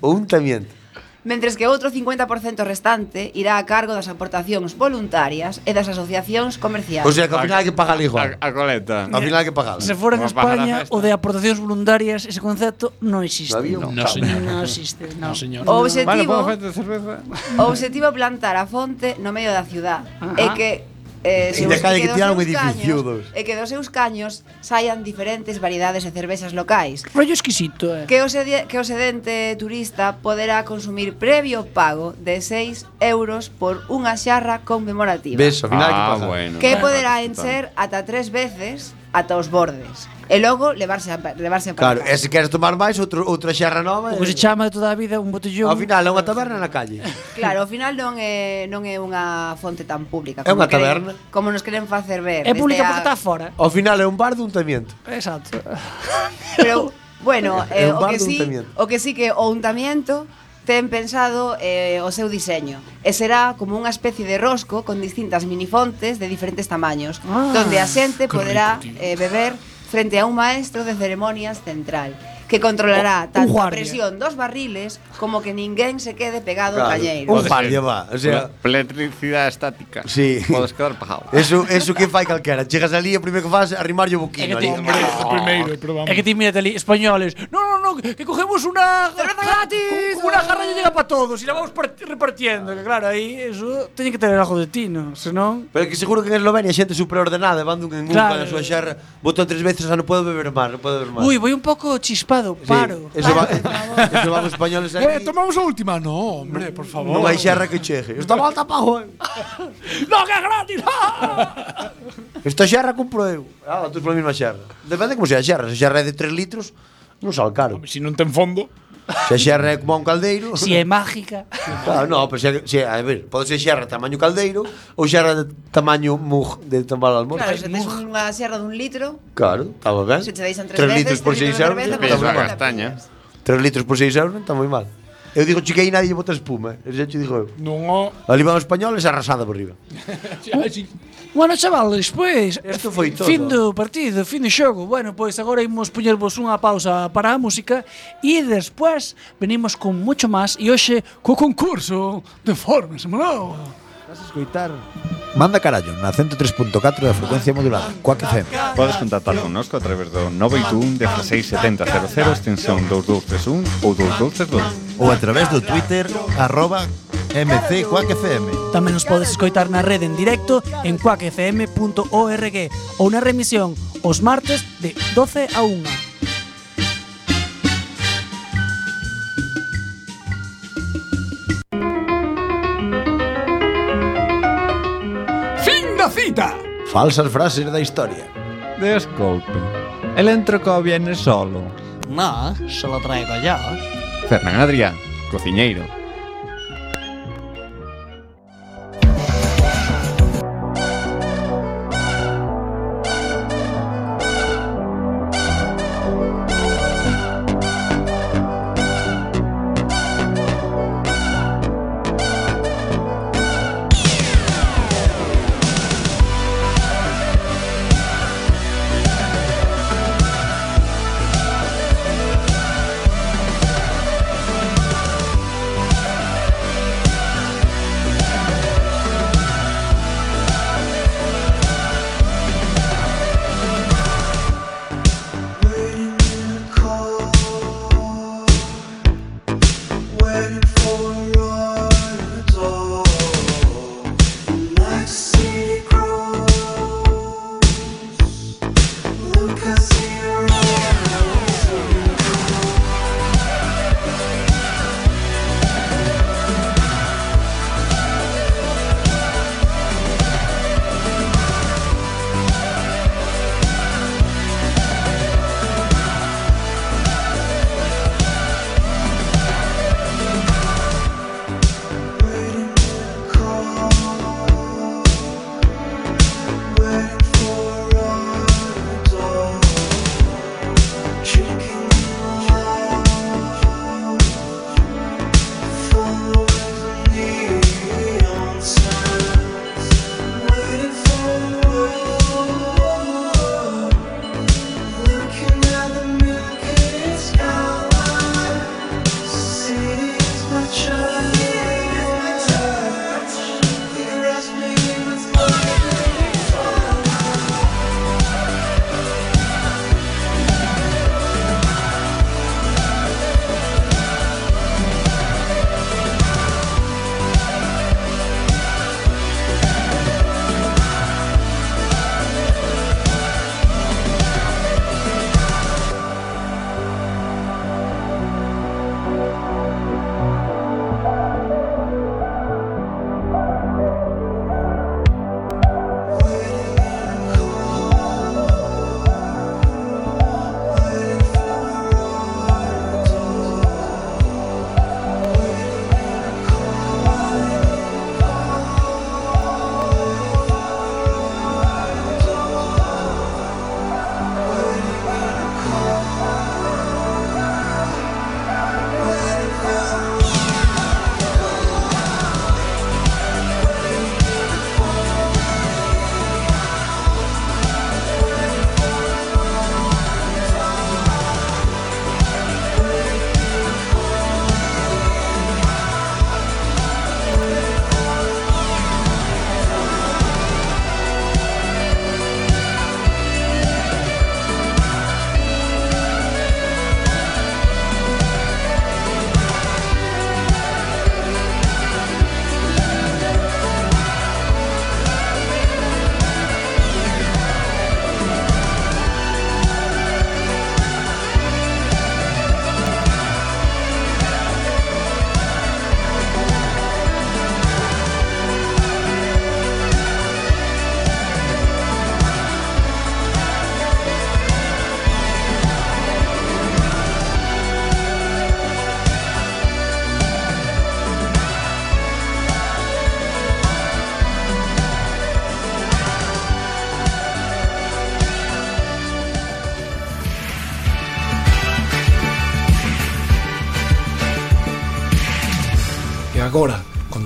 Speaker 4: o untamiento.
Speaker 7: Mentres que outro 50% restante irá a cargo das aportacións voluntarias e das asociacións comerciais.
Speaker 4: O sea, que ao final hai que pagar igual.
Speaker 3: A, a coleta.
Speaker 4: Ao final hai que pagar.
Speaker 5: Se fora en
Speaker 3: a
Speaker 5: España,
Speaker 3: festa.
Speaker 5: o de aportacións voluntarias, ese concepto non existe.
Speaker 4: Todavía non.
Speaker 6: No, señor.
Speaker 5: Non existe, non.
Speaker 6: No, señor.
Speaker 7: o
Speaker 3: Vale, objetivo, ¿puedo cerveza?
Speaker 7: o objetivo é plantar a fonte no medio da ciudad.
Speaker 5: Ajá.
Speaker 7: e que Eh,
Speaker 4: se busca que, que tiraron
Speaker 7: o
Speaker 4: edificio dos.
Speaker 7: E eh, que dos seus caños saian diferentes variedades de cervexas locais.
Speaker 5: Rollo exquisito, eh.
Speaker 7: Que o, que o sedente turista poderá consumir previo pago de 6 euros por unha xarra conmemorativa.
Speaker 4: Ves, ao final ah, que pasa.
Speaker 3: Bueno.
Speaker 7: Que poderá encher ata tres veces ata os bordes. E logo levarse a, levarse a
Speaker 4: Claro, e se queres tomar máis outro, outra xerra nova,
Speaker 5: O que se
Speaker 4: eh,
Speaker 5: chama de toda a vida un botellón.
Speaker 4: Ao final é unha taberna na calle.
Speaker 7: Claro, ao final non é non é unha fonte tan pública
Speaker 4: É unha
Speaker 7: queren-
Speaker 4: taberna.
Speaker 7: como nos queren facer ver.
Speaker 5: É
Speaker 7: desde
Speaker 5: pública porque está fora.
Speaker 4: Ao final é un bar de untamiento.
Speaker 5: Exacto.
Speaker 7: Pero bueno,
Speaker 4: É
Speaker 7: eh,
Speaker 4: un
Speaker 7: o
Speaker 4: bar
Speaker 7: que
Speaker 4: de
Speaker 7: sí,
Speaker 4: untamiento.
Speaker 7: o que sí que o untamiento ten pensado eh, o seu diseño e será como unha especie de rosco con distintas minifontes de diferentes tamaños
Speaker 5: ah,
Speaker 7: donde a xente poderá
Speaker 6: rico,
Speaker 7: eh, beber frente a un maestro de ceremonias central. Que controlará
Speaker 5: O- un
Speaker 7: tanto a
Speaker 5: guardia.
Speaker 7: presión dos barriles como que ninguén se quede pegado
Speaker 4: Claro,
Speaker 7: cañeiro.
Speaker 4: un guardia va, o sea,
Speaker 3: Electricidade estática.
Speaker 4: Sí.
Speaker 3: Podes quedar pagado.
Speaker 4: eso eso que fai calquera. Chegas ali e o primeiro que faz é arrimarlle o boquino
Speaker 5: que
Speaker 4: ali.
Speaker 5: ti-
Speaker 6: Hombre, o primeiro, pero vamos.
Speaker 5: É que ti mírate ali, españoles. No, no, no, que cogemos una cerveza gratis. Una jarra ya llega para todos y la vamos part- repartiendo. Que claro, aí eso tiene que tener algo de tino, senón
Speaker 4: Pero que seguro que en Eslovenia xente superordenada, van dun en un
Speaker 5: Claro.
Speaker 4: claro. a súa xerra, botou tres veces, xa non podo beber máis, non podo beber máis.
Speaker 5: Uy, voy un poco chispado,
Speaker 4: Cuidado,
Speaker 5: paro.
Speaker 4: Sí, eso, va, eso vamos españoles aquí.
Speaker 6: Tomamos a última. No, hombre, por favor.
Speaker 4: Non hai xerra que chegue. Esta volta tapado. hoy. Eh.
Speaker 5: no, que é gratis.
Speaker 4: Esta xerra compro eu. Ah, tú pola mesma xerra. Depende como sea a xerra. Se xerra é de 3 litros, non sal caro.
Speaker 6: Hombre, si non ten fondo.
Speaker 4: Se a xerra é como un caldeiro.
Speaker 5: Si é mágica.
Speaker 4: Claro, no, pero se, se, a ver, pode ser xerra tamaño caldeiro Ou xerra de tamaño mug de tomar almorzo.
Speaker 7: Claro, se tes unha xerra dun litro
Speaker 4: Claro, estaba ben.
Speaker 7: Se te deixan tres,
Speaker 4: tres
Speaker 7: veces,
Speaker 4: litros por 6 euros Tres litros por 6 euros non está moi mal. Eu digo, chiquei e nadie lle bota espuma. E xa digo eu.
Speaker 6: Non o...
Speaker 4: Ali van os españoles arrasada por riba.
Speaker 5: bueno, chavales, pois...
Speaker 4: Pues, Isto foi todo.
Speaker 5: Fin do partido, fin do xogo. Bueno, pois pues, agora imos poñervos unha pausa para a música e despois venimos con moito máis e hoxe co concurso de forma semanal.
Speaker 8: Vas a escoitar... Manda carallo na 103.4 da frecuencia modulada Coac FM
Speaker 3: Podes contactar connosco a través do 981 167000 extensión 2231 ou 2232
Speaker 8: ou a través do Twitter arroba MC FM.
Speaker 5: Tamén nos podes escoitar na rede en directo en cuacfm.org ou na remisión os martes de 12 a 1.
Speaker 6: cita.
Speaker 4: Falsas frases da historia.
Speaker 3: Desculpe, el entrecó viene solo.
Speaker 5: No, se lo traigo yo.
Speaker 3: Fernán Adrián, cociñeiro.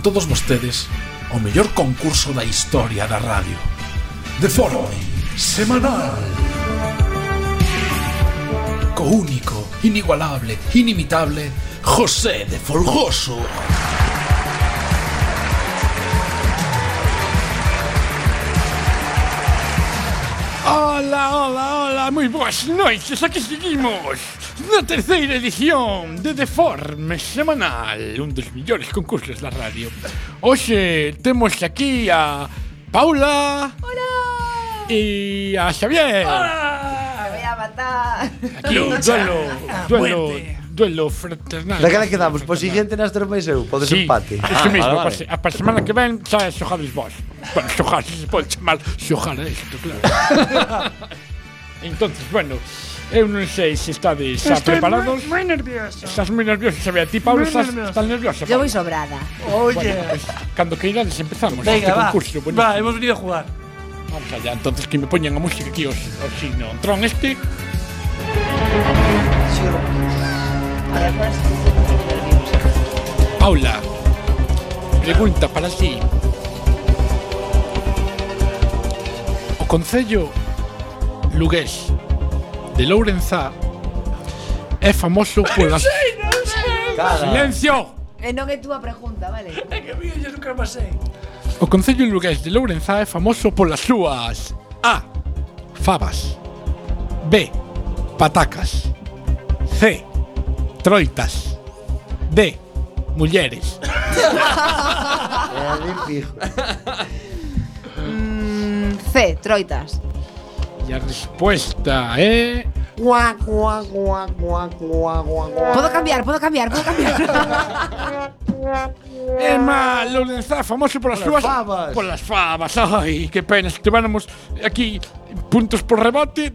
Speaker 6: Todos vostedes, o mellor concurso da historia da radio. De forma semanal. Co único, inigualable, inimitable, José de Folgoso. Hola, hola, hola, moi boas noites, aquí seguimos na terceira edición de Deforme Semanal Un dos millores concursos da radio. Hoxe temos aquí a Paula. Hola. E a Xavier
Speaker 7: Me voy a matar.
Speaker 6: Aquí, duelo, duelo, duelo fraternal.
Speaker 4: Daquela quedamos, po siguiente nas máis eu, po desempate.
Speaker 6: Isto mesmo,
Speaker 3: vale,
Speaker 6: para, se- para a semana que ven xa xojades vos. Bueno, xojar, se pode chamar xojar a isto, claro. Entonces, bueno, Eu non sei se estades xa Estoy preparados.
Speaker 5: Moi, moi nervioso.
Speaker 6: Estás moi nervioso, se ve a ti, Pablo,
Speaker 5: moi
Speaker 6: estás,
Speaker 5: nervioso.
Speaker 6: estás nervioso.
Speaker 7: Yo voy sobrada.
Speaker 5: Oye.
Speaker 6: Bueno, pues, cando queirades empezamos
Speaker 5: Venga,
Speaker 6: este
Speaker 5: va.
Speaker 6: concurso. Bueno,
Speaker 5: va, hemos venido a jugar.
Speaker 6: Vamos allá, entonces que me poñan a música aquí os, os signo. Tron este. Paula, pregunta para ti. O Concello Lugués de Lourenzá é famoso polas... Sei, sei. ¡Silencio!
Speaker 7: E non é túa pregunta, vale?
Speaker 5: É que mía, yo nunca máis sei.
Speaker 6: O Concello Lugués de Lourenzá é famoso polas súas A. Fabas B. Patacas C. Troitas D. Mulleres
Speaker 4: É ali fijo.
Speaker 7: Mm, C. Troitas
Speaker 4: Respuesta, ¿eh?
Speaker 7: Puedo cambiar, puedo cambiar, puedo cambiar.
Speaker 6: Emma Lorenzá, famoso por
Speaker 4: las,
Speaker 6: por
Speaker 4: las
Speaker 6: favas. Por las favas. Ay, qué pena. Si tuviéramos aquí puntos por rebote.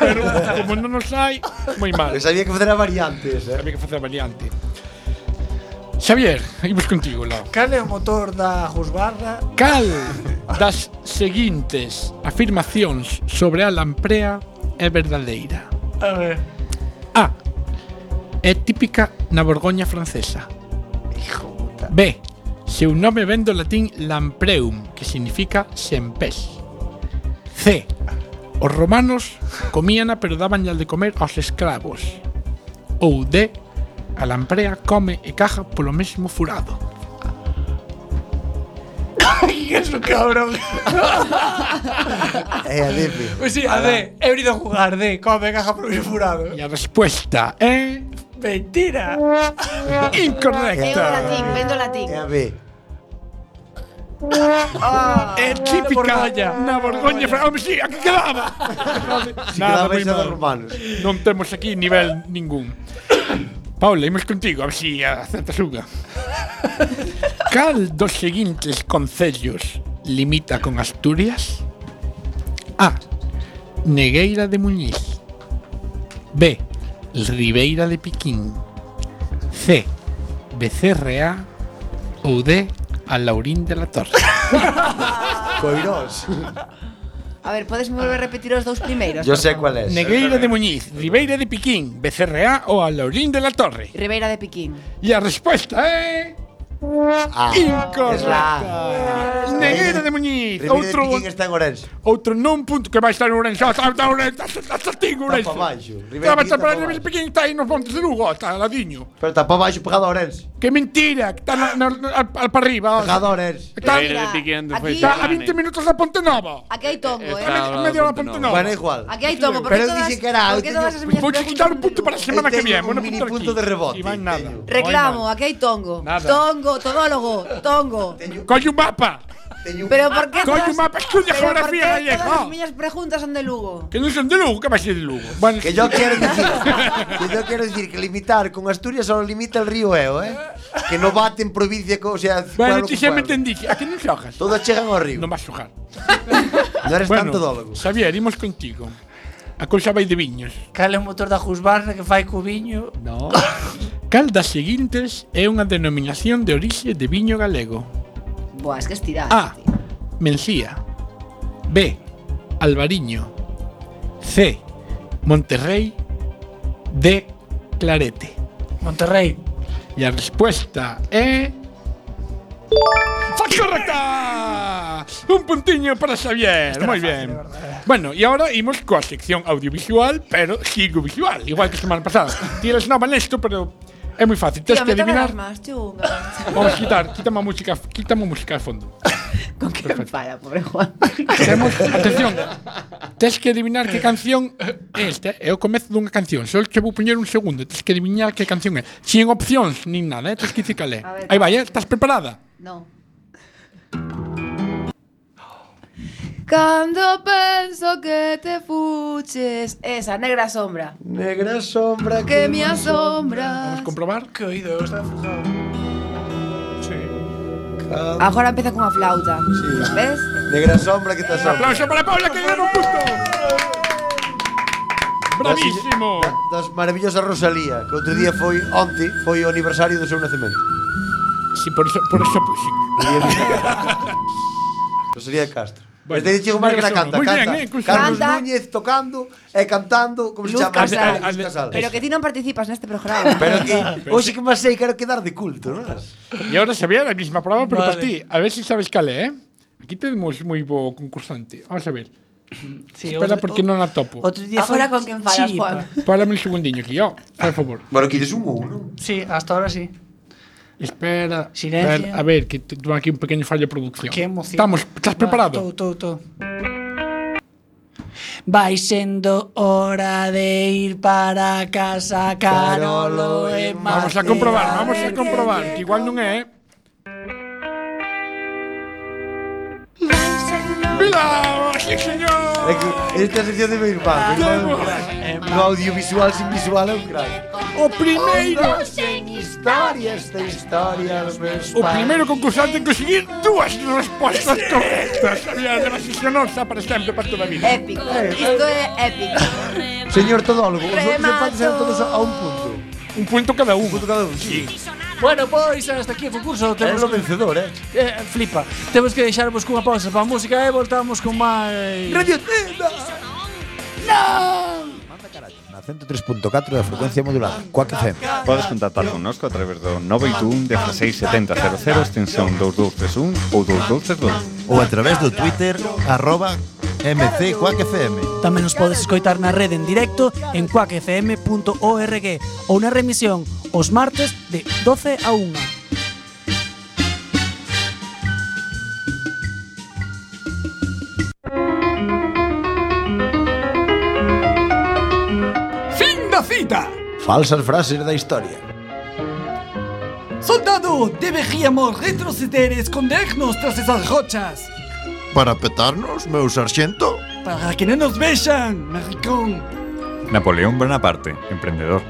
Speaker 6: Pero como no nos hay, muy mal.
Speaker 4: Pues había que hacer variantes. ¿eh?
Speaker 6: Había que hacer variantes. Xavier, imos contigo Lau.
Speaker 5: Cal é o motor da Husqvarna?
Speaker 6: Cal das seguintes afirmacións sobre a lamprea é verdadeira?
Speaker 5: A ver.
Speaker 6: A. É típica na Borgoña francesa. Hijo puta. B. Seu nome ven do latín lampreum, que significa sen pés. C. Os romanos comíana pero dabanlle de comer aos escravos. Ou D A lamprea come e caja polo mesmo furado.
Speaker 5: Es un cabrón.
Speaker 4: É a de fijo.
Speaker 5: Pues sí, a D, he venido a jugar, D, come caja por mi furado.
Speaker 6: E a resposta é
Speaker 5: Mentira.
Speaker 7: É o
Speaker 6: incorrecta.
Speaker 7: latín, vendo latín.
Speaker 4: É a B.
Speaker 6: É típica
Speaker 5: Borgoña.
Speaker 6: na Borgoña Francesa. Home, sí, aquí quedaba. Nada,
Speaker 4: quedaba esa dos
Speaker 6: mal.
Speaker 4: romanos.
Speaker 6: Non temos aquí nivel ningún. Paula, imos contigo, a ver si acertas unha. Cal dos seguintes concellos limita con Asturias? A. Negueira de Muñiz. B. Ribeira de Piquín. C. Becerrea ou D. A Laurín de la Torre.
Speaker 4: Coirós.
Speaker 7: A ver, podes volver a repetir os dous primeiros?
Speaker 4: Yo sé cuál es.
Speaker 6: Negreira de Muñiz, Ribeira de Piquín, Becerreá ou Alorín de la Torre.
Speaker 7: Ribeira de Piquín.
Speaker 6: E a resposta é... Eh?
Speaker 4: Ah,
Speaker 6: Incorrecta. Negueira de Muñiz. Outro
Speaker 4: está en Orense.
Speaker 6: Outro non punto que vai estar en Ourense. Ah, está en Ourense. Está en Ourense.
Speaker 4: Está para baixo. Ribeira Piquín está
Speaker 6: aí nos montes de Lugo. Está ladiño.
Speaker 4: Pero está para baixo pegado a Orense.
Speaker 6: Que mentira. Está na, na, al, para arriba.
Speaker 4: Pegado a Orense.
Speaker 6: Está, está a 20 minutos da Ponte Nova.
Speaker 7: Aquí hai tongo, eh.
Speaker 3: Está
Speaker 6: A medio da Ponte Nova.
Speaker 4: Bueno, igual.
Speaker 7: Aquí hai tombo.
Speaker 4: Pero dixen que era alto.
Speaker 6: Vou quitar un punto para a semana que viene.
Speaker 4: Un mini
Speaker 6: punto
Speaker 4: de rebote.
Speaker 7: Reclamo. Aquí hai tongo.
Speaker 6: Tongo.
Speaker 7: Tongo, todólogo, tongo.
Speaker 6: Teño... Colle un mapa.
Speaker 4: Teño...
Speaker 7: Pero por que
Speaker 6: Colle un mapa, estudia geografía gallega.
Speaker 7: Todas as miñas oh. preguntas son de Lugo.
Speaker 6: Que non son de Lugo, que vai ser de Lugo. Bueno,
Speaker 4: que yo quero decir, que yo quero decir que limitar con Asturias só limita el río Eo, eh? Que non en provincia, o sea,
Speaker 6: Bueno, ti xa me entendí, a que non xojas?
Speaker 4: Todas chegan ao río.
Speaker 6: Non vas xojar.
Speaker 4: non eres
Speaker 6: bueno,
Speaker 4: tanto dólogo.
Speaker 6: Xavier, imos contigo. A cousa vai de viños.
Speaker 5: Cal é o motor da Husqvarna que fai co viño?
Speaker 6: No. Cal das seguintes é unha denominación de orixe de viño galego?
Speaker 7: Buah, es que.
Speaker 6: A. Mencía. B. Albariño. C. Monterrey. D. Clarete.
Speaker 5: Monterrey.
Speaker 6: E a resposta é ¡Correcta! Un puntiño para Xavier. Muy bien. Bueno, y ahora imos coa sección audiovisual, pero sigo visual, igual que semana pasada. Tienes nova nesto, pero É moi fácil, tens que adivinar.
Speaker 7: Más,
Speaker 6: Vamos quitar, quítame a música, quítame a música de fondo.
Speaker 7: Con que Perfecto. enfada, pobre Juan.
Speaker 6: Temos, atención, tens que adivinar que canción é esta. É o comezo dunha canción. Só che vou poñer un segundo. Tens que adivinar que canción é. Sin opcións, nin nada, eh? tens que dicir cal é. Aí vai, eh? estás preparada?
Speaker 7: Non. Cando penso que te fuches Esa, negra sombra
Speaker 4: Negra sombra
Speaker 7: que, que me asombra
Speaker 6: Vamos comprobar
Speaker 5: que oído está fujado sí.
Speaker 7: Agora empeza con a flauta
Speaker 4: sí.
Speaker 7: Ves?
Speaker 4: Negra sombra que te asombra
Speaker 6: Aplauso para Paula que lle un punto Bravísimo.
Speaker 4: Das, das maravillosas Rosalía, que outro día foi onte, foi o aniversario do seu nacemento.
Speaker 6: Si, sí, por eso, por eso, por, sí.
Speaker 4: Rosalía de Castro.
Speaker 6: Bueno,
Speaker 4: Desde Chico
Speaker 6: Márquez
Speaker 4: canta,
Speaker 6: Muy
Speaker 4: canta.
Speaker 6: Bien, eh,
Speaker 4: Carlos
Speaker 7: canta.
Speaker 4: Núñez tocando e cantando, como se
Speaker 7: Luz
Speaker 4: chama?
Speaker 7: Casal.
Speaker 4: Luz Casal.
Speaker 7: Pero que ti non participas neste programa.
Speaker 4: Pero que hoxe que máis sei quero quedar de culto, non?
Speaker 6: E agora sabía a mesma prova, pero
Speaker 5: vale.
Speaker 6: para ti, a ver se si sabes cal é, eh? Aquí temos moi bo concursante. Vamos a ver.
Speaker 5: Sí,
Speaker 6: Espera
Speaker 5: otro,
Speaker 6: porque non a topo.
Speaker 5: Outro día
Speaker 7: agora con quen falas, Juan.
Speaker 6: Párame un segundiño aquí, ó, por favor.
Speaker 4: Bueno, quieres un ou, non?
Speaker 5: Sí, hasta ahora sí.
Speaker 6: Espera.
Speaker 5: Silencio.
Speaker 6: Espera, a ver, que tuve aquí un pequeño fallo de producción.
Speaker 5: Qué emoción.
Speaker 6: Estamos, estás Va, preparado?
Speaker 5: Todo, todo, todo. Vai sendo hora de ir para casa, Carolo e
Speaker 6: Vamos a comprobar, vamos a comprobar, que igual non é, eh? Milagro, sí, señor.
Speaker 4: É que esta sección de meu irmán, No é audiovisual sin visual é un crack.
Speaker 6: O primeiro
Speaker 4: sen historias de historias
Speaker 6: O primeiro concursante en conseguir dúas respostas correctas. Había demasixonosa para sempre para toda a vida.
Speaker 7: Épico. Isto é épico.
Speaker 4: Señor todólogo, os outros eran todos a un punto.
Speaker 6: Un punto cada un.
Speaker 4: Un punto cada un, sí. sí.
Speaker 5: Bueno, pois eh, hasta aquí o concurso temos
Speaker 4: o vencedor, eh?
Speaker 5: eh Flipa Temos que deixarvos cunha pausa para a música e voltamos con máis
Speaker 4: Radio Tenda Non!
Speaker 8: Manda carallo na 103.4 da frecuencia modulada Coac FM
Speaker 3: Podes contactar connosco a través do 921 167000 extensión 2231 ou 2232
Speaker 2: ou a través do Twitter arroba MC Quack FM.
Speaker 5: Tamén nos podes escoitar na rede en directo en quackfm.org ou na remisión os martes de 12 a 1.
Speaker 1: cita.
Speaker 4: Falsas frases da historia.
Speaker 1: Soldado, deberíamos retroceder e escondernos tras esas rochas.
Speaker 2: Para petarnos, meu sarxento?
Speaker 1: Para que non nos vexan, maricón.
Speaker 3: Napoleón Bonaparte, emprendedor.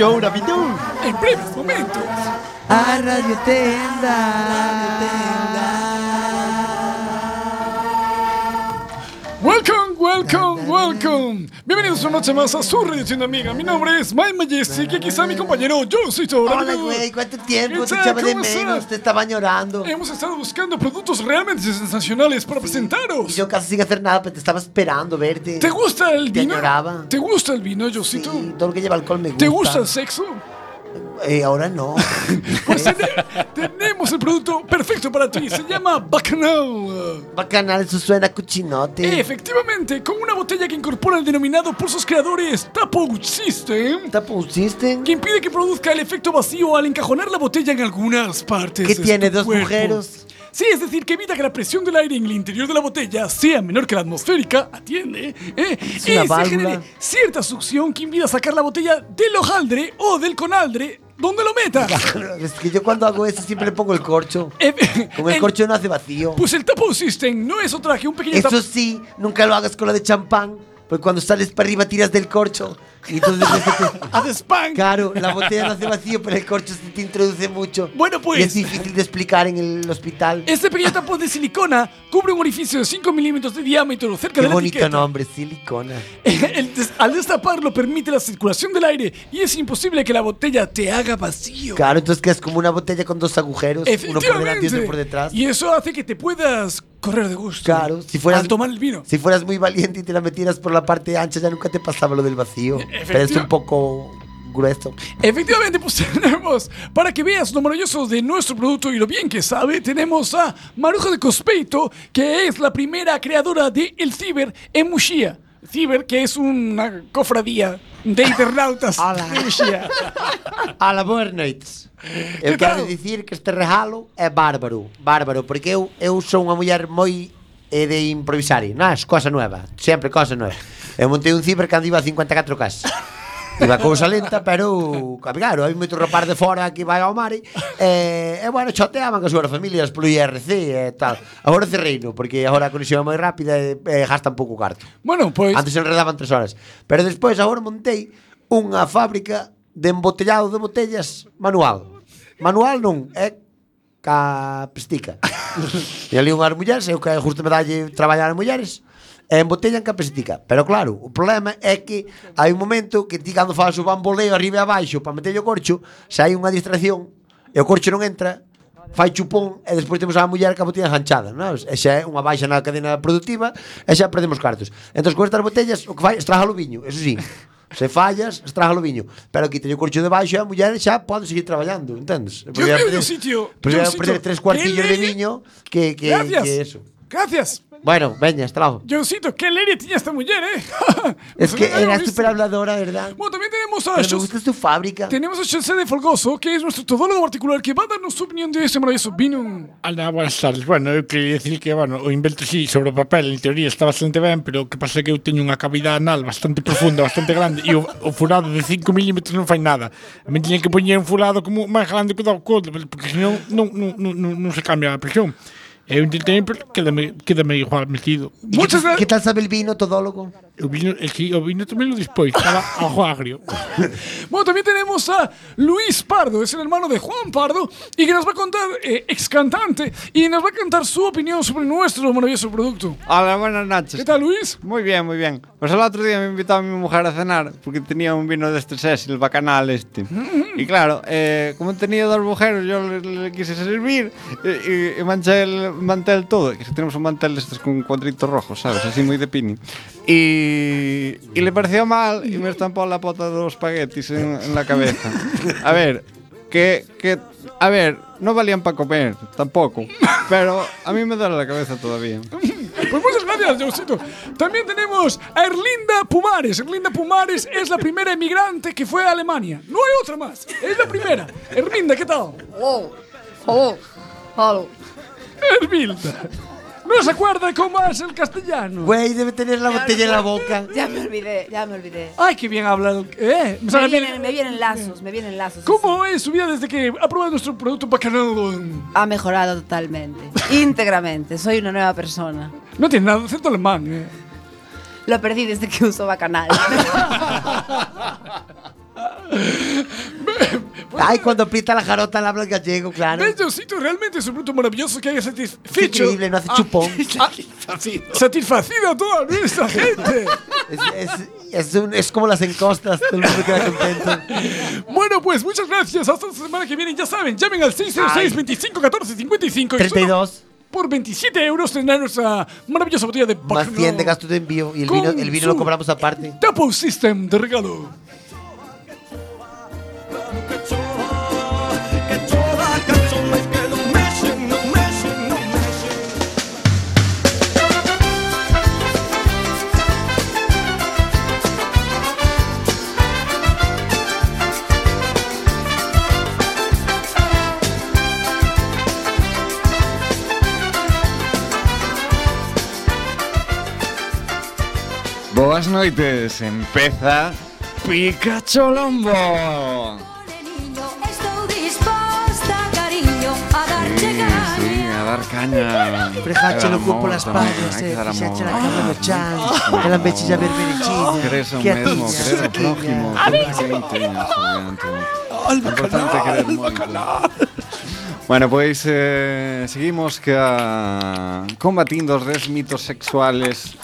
Speaker 4: A billón.
Speaker 9: En breves momentos.
Speaker 4: A Radio Tenda.
Speaker 5: Welcome, welcome, welcome. Bienvenidos una noche más a su radio amiga. Mi nombre es Mike Majestic y aquí está mi compañero John Cito.
Speaker 4: Hola, güey, ¿cuánto tiempo?
Speaker 5: ¿Qué
Speaker 4: Te echaba de menos, te estaba llorando.
Speaker 5: Hemos estado buscando productos realmente sensacionales para presentaros.
Speaker 4: Yo casi sin hacer nada, pero te estaba esperando verte.
Speaker 5: ¿Te gusta el
Speaker 4: Te
Speaker 5: vino?
Speaker 4: añoraba.
Speaker 5: ¿Te gusta el vino, Josito?
Speaker 4: Sí, todo lo que lleva alcohol me gusta.
Speaker 5: ¿Te gusta el sexo?
Speaker 4: Eh, ahora no.
Speaker 5: Pues tene- tenemos el producto perfecto para ti. Se llama Bacanal.
Speaker 4: Bacanal, eso suena a cochinote.
Speaker 5: Efectivamente, con una botella que incorpora el denominado por sus creadores Tapo System.
Speaker 4: ¿Tapo System?
Speaker 5: Que impide que produzca el efecto vacío al encajonar la botella en algunas partes.
Speaker 4: ¿Qué
Speaker 5: de
Speaker 4: tiene, dos
Speaker 5: cuerpo.
Speaker 4: agujeros?
Speaker 5: Sí, es decir, que evita que la presión del aire en el interior de la botella sea menor que la atmosférica, atiende, ¿eh? Y se genere cierta succión que impida sacar la botella del hojaldre o del conaldre donde lo metas.
Speaker 4: Es que yo cuando hago eso siempre le pongo el corcho.
Speaker 5: Eh,
Speaker 4: Con el corcho no hace vacío.
Speaker 5: Pues el Tapo System no es otra que un pequeño
Speaker 4: Eso sí, nunca lo hagas con la de champán. Porque cuando sales para arriba tiras del corcho. Y entonces
Speaker 5: Haces pan.
Speaker 4: Claro, la botella no hace vacío, pero el corcho se te introduce mucho.
Speaker 5: Bueno, pues.
Speaker 4: Y es difícil de explicar en el hospital.
Speaker 5: Este pequeño tapón de silicona cubre un orificio de 5 milímetros de diámetro cerca
Speaker 4: Qué
Speaker 5: de la
Speaker 4: bonito
Speaker 5: etiqueta.
Speaker 4: nombre, silicona.
Speaker 5: El des- al destaparlo permite la circulación del aire y es imposible que la botella te haga vacío.
Speaker 4: Claro, entonces que es como una botella con dos agujeros, uno por delante y otro por detrás.
Speaker 5: Y eso hace que te puedas correr de gusto.
Speaker 4: Claro, si fueras,
Speaker 5: Al tomar el vino.
Speaker 4: si fueras muy valiente y te la metieras por la parte ancha, ya nunca te pasaba lo del vacío. Pero es un poco grueso.
Speaker 5: Efectivamente, pues tenemos, para que veas lo maravilloso de nuestro producto y lo bien que sabe, tenemos a Maruja de Cospeito, que es la primera creadora de El Ciber en Muxía. Ciber, que es una cofradía de internautas Ala. Rusia.
Speaker 4: A la boas noites. Eu
Speaker 5: que
Speaker 4: quero dicir que este regalo é bárbaro, bárbaro, porque eu eu sou unha muller moi eh, de improvisar, nas, cosa nueva, sempre cosa nueva. Eu montei un ciber cando iba a 54 cas. Iba cousa lenta, pero claro, hai moito rapaz de fora que vai ao mar e, eh, e bueno, choteaban as súas familias polo IRC e tal. Agora cerreino, porque agora a conexión é moi rápida e, e gastan pouco carto.
Speaker 5: Bueno, pois...
Speaker 4: Antes enredaban tres horas. Pero despois agora montei unha fábrica de embotellado de botellas manual. Manual non, é ca pestica. e ali unhas mulleres, eu que justo me dalle traballar as mulleres, e embotellan capesitica. Pero claro, o problema é que hai un momento que ti cando faz o bamboleo arriba e abaixo para meterlle o corcho, se hai unha distracción e o corcho non entra, fai chupón e despois temos a muller que a botella enganchada, non? E xa é unha baixa na cadena produtiva e xa perdemos cartos. Entón, con estas botellas, o que fai, estraga o viño, eso sí. Se fallas, estraga o viño. Pero que teño o corcho debaixo e a muller xa pode seguir traballando, entendes?
Speaker 5: Porque eu perder,
Speaker 4: sitio,
Speaker 5: perder,
Speaker 4: perder tres cuartillos de viño que, que,
Speaker 5: Gracias.
Speaker 4: que eso.
Speaker 5: Gracias.
Speaker 4: Bueno, veñas, trago.
Speaker 5: Johncito, qué leria tiña esta muller, eh.
Speaker 4: es que era súper habladora, ¿verdad?
Speaker 5: Bueno, también tenemos a...
Speaker 4: Pero me gusta su fábrica.
Speaker 5: Tenemos a José de Folgoso, que es nuestro todólogo particular, que va a darnos su opinión de ese maravilloso vino.
Speaker 6: Ana, buenas tardes. Bueno, eu quería decir que, bueno, o invento sí sobre o papel, en teoría está bastante ben, pero o que pasa é que eu teño unha cavidade anal bastante profunda, bastante grande, e o, o furado de 5 milímetros non fai nada. A mí tiñen que poñer un furado como máis grande que o da codo, porque senón non, non, non, non, non se cambia a presión. Es un que, que, de, que me igual metido.
Speaker 4: ¿Qué,
Speaker 5: ¿Qué
Speaker 4: tal sabe el vino, todólogo?
Speaker 6: O vino, el, sí, o vino tamén lo despois, estaba ajo agrio.
Speaker 5: Bueno, también tenemos a Luis Pardo, es el hermano de Juan Pardo, y que nos va a contar, eh, ex cantante, y nos va a contar su opinión sobre nuestro maravilloso producto.
Speaker 3: Hola, buenas noches.
Speaker 5: ¿Qué tal, Luis?
Speaker 3: Muy bien, muy bien. Pues el otro día me invitó a mi mujer a cenar porque tenía un vino de este el bacanal este. Y claro, eh, como tenía dos mujeres, yo le, le quise servir eh, y, y manché el mantel todo. Que tenemos un mantel de estos con cuadritos rojos, ¿sabes? Así muy de pini. Y, y le pareció mal y me estampó la pota de los espaguetis en, en la cabeza. A ver, que, que, a ver, no valían para comer, tampoco. Pero a mí me duele la cabeza todavía.
Speaker 5: Pues muchas gracias, Josito. También tenemos a Erlinda Pumares. Erlinda Pumares es la primera emigrante que fue a Alemania. No hay otra más. Es la primera. Erlinda, ¿qué tal?
Speaker 7: Oh, oh, oh.
Speaker 5: Erlinda. ¿No se acuerda cómo es el castellano?
Speaker 4: Güey, debe tener la botella en la boca.
Speaker 7: Ya me olvidé, ya me olvidé.
Speaker 5: Ay, qué bien hablado. ¿Eh?
Speaker 7: Me
Speaker 5: ¿Sabe
Speaker 7: vienen, me vienen lazos, me vienen lazos.
Speaker 5: ¿Cómo es su vida desde que ha probado nuestro producto bacanal?
Speaker 7: Ha mejorado totalmente, íntegramente. Soy una nueva persona.
Speaker 5: No tiene nada de acento alemán. ¿eh?
Speaker 7: Lo perdí desde que uso Bacanal.
Speaker 4: Ay, cuando aprieta la jarota le habla el gallego, claro.
Speaker 10: ¿Ves, Diosito? Realmente es un producto maravilloso que haya satisfecho.
Speaker 4: increíble, no hace chupón.
Speaker 10: Satisfacido a toda nuestra gente.
Speaker 4: Es, es- es un- es como las encostas, todo el mundo queda contento.
Speaker 10: Bueno, pues muchas gracias. Hasta la semana que viene. Ya saben, llamen al 606 25 14 55 y solo
Speaker 4: 32.
Speaker 10: Por 27 euros tendrán nuestra maravillosa botella de
Speaker 4: Más
Speaker 10: Bacardi
Speaker 4: 100 de gasto de envío y el vino, el vino lo cobramos aparte.
Speaker 10: Double System de regalo.
Speaker 3: Boas noites, empeza Pikachu Lombo. dar caña. Lo
Speaker 4: cupo las eh, la cama no chan, e la.
Speaker 3: Ah.
Speaker 4: Crees
Speaker 3: mesmo, crees o prójimo. Bueno, pois pues, eh, seguimos que combatindo os mitos sexuales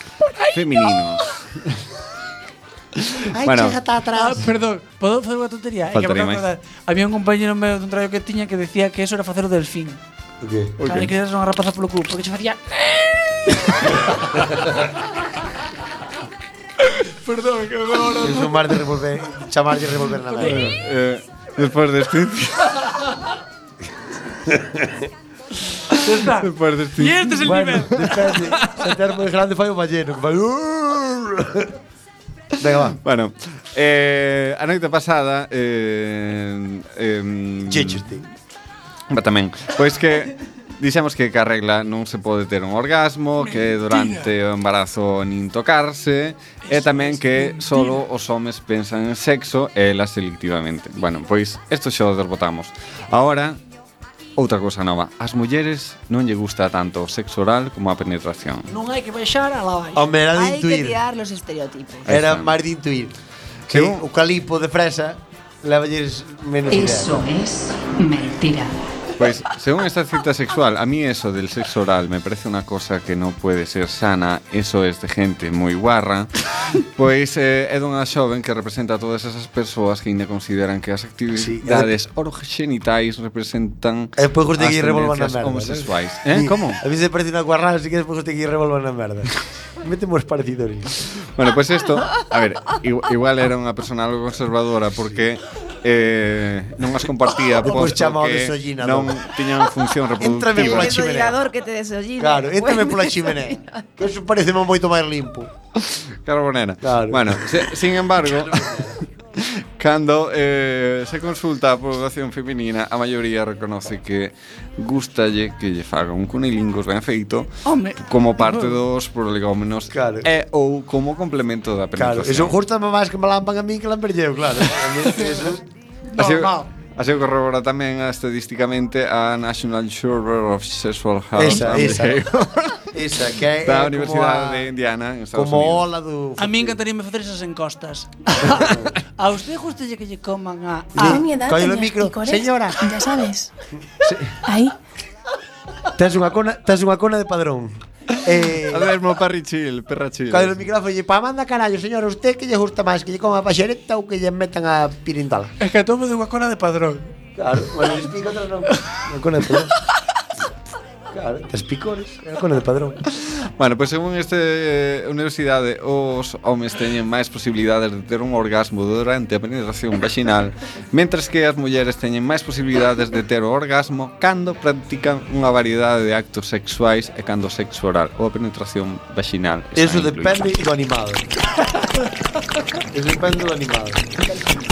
Speaker 3: femininos.
Speaker 5: Ai,
Speaker 3: Bueno.
Speaker 5: chega atrás. Ah, perdón, podo facer unha tontería? É que
Speaker 3: Faltaría
Speaker 5: me acordar. Había un compañero meu dun traballo que tiña que decía que eso era facer o delfín.
Speaker 4: O qué?
Speaker 5: Claro, e que eras unha rapaza polo cu, porque se facía... Perdón, que me ahora.
Speaker 4: Es un mar de revolver, chamar de revolver na merda.
Speaker 3: Eh, despois deste...
Speaker 5: Ya está.
Speaker 3: Despois deste...
Speaker 5: Y este es el
Speaker 4: Bueno,
Speaker 5: nivel.
Speaker 4: depende. Se te arma de grande fai o balleno. que fai... Venga, va.
Speaker 3: Bueno, eh, a noite pasada... Eh, eh, Va Tamén. Pois que Dixemos que ca regla non se pode ter un orgasmo, que durante o embarazo nin tocarse, e tamén que solo os homes pensan en sexo e elas selectivamente. Bueno, pois, isto xa o desbotamos. Ahora, Outra cousa nova, as mulleres non lle gusta tanto o sexo oral como a penetración.
Speaker 5: Non hai que baixar a la baixa.
Speaker 4: Era de
Speaker 7: Hai que
Speaker 4: intuir.
Speaker 7: tirar los estereotipos.
Speaker 4: Era máis de intuir. Que
Speaker 3: Eu-
Speaker 4: o calipo de fresa levalles menos idea.
Speaker 11: Es mentira.
Speaker 3: Pues según esta cita sexual, a mí eso del sexo oral me parece una cosa que no puede ser sana, eso es de gente moi guarra, pois eh, é dunha xoven que representa a todas esas persoas que ainda consideran que as actividades sí, orogenitais representan
Speaker 4: e depois guste que revolvan
Speaker 3: a
Speaker 4: merda.
Speaker 3: Homosexuais. Eh,
Speaker 4: sí,
Speaker 3: como?
Speaker 4: A mí se parece unha guarrada, así que depois guste que revolvan a merda. Metemos partidores.
Speaker 3: Bueno, pues isto, a ver, igual era unha persona algo conservadora porque sí eh, non as compartía pois
Speaker 4: chama
Speaker 3: o
Speaker 4: desollinador.
Speaker 3: Non tiñan función reproductiva.
Speaker 4: Entrame
Speaker 7: pola chimenea. que te desollina.
Speaker 4: Claro,
Speaker 7: entrame
Speaker 4: pola chimenea. Que eso parece moito máis limpo.
Speaker 3: Carbonera.
Speaker 4: Claro.
Speaker 3: Bueno, se, sin embargo, Cando eh, se consulta a población feminina, a maioría reconoce que gustalle que lle faga un cunilingus ben feito
Speaker 5: Home.
Speaker 3: como parte dos prolegómenos
Speaker 4: claro.
Speaker 3: e ou como complemento da penetración.
Speaker 4: Claro, eso gustame máis que me lampan a mí que lamper A claro. eso
Speaker 3: Así,
Speaker 4: no.
Speaker 3: Así o corrobora tamén a, estadísticamente a National Survey of Sexual Health.
Speaker 4: Esa, esa. esa, que é
Speaker 3: da Universidade
Speaker 4: a,
Speaker 3: de Indiana, en Estados
Speaker 4: como
Speaker 3: Unidos.
Speaker 4: Ola do...
Speaker 5: A mí encantaríame facer esas encostas. a usted gustalle que lle coman a... a
Speaker 12: mi edad
Speaker 4: Coño o micro,
Speaker 12: picores,
Speaker 4: señora.
Speaker 12: Ya sabes. Sí.
Speaker 4: Aí. Tens unha cona, tens unha cona de padrón. Eh,
Speaker 3: a ver, mo parri chill,
Speaker 4: perra chill. O micrófono e pa manda carallo, señor, usted que lle gusta máis que lle coma a paxereta ou que lle metan a pirindala?
Speaker 5: Es que tomo de unha cona de padrón.
Speaker 4: Claro, bueno, explico outra non. Unha cona de padrón. Claro, tes picores, é a de Padrón.
Speaker 3: Bueno, pois pues, según este eh, universidade, os homes teñen máis posibilidades de ter un orgasmo durante a penetración vaginal, mentres que as mulleres teñen máis posibilidades de ter o orgasmo cando practican unha variedade de actos sexuais e cando o sexo oral ou a penetración vaginal.
Speaker 4: Eso depende do animal. Eso depende do animal.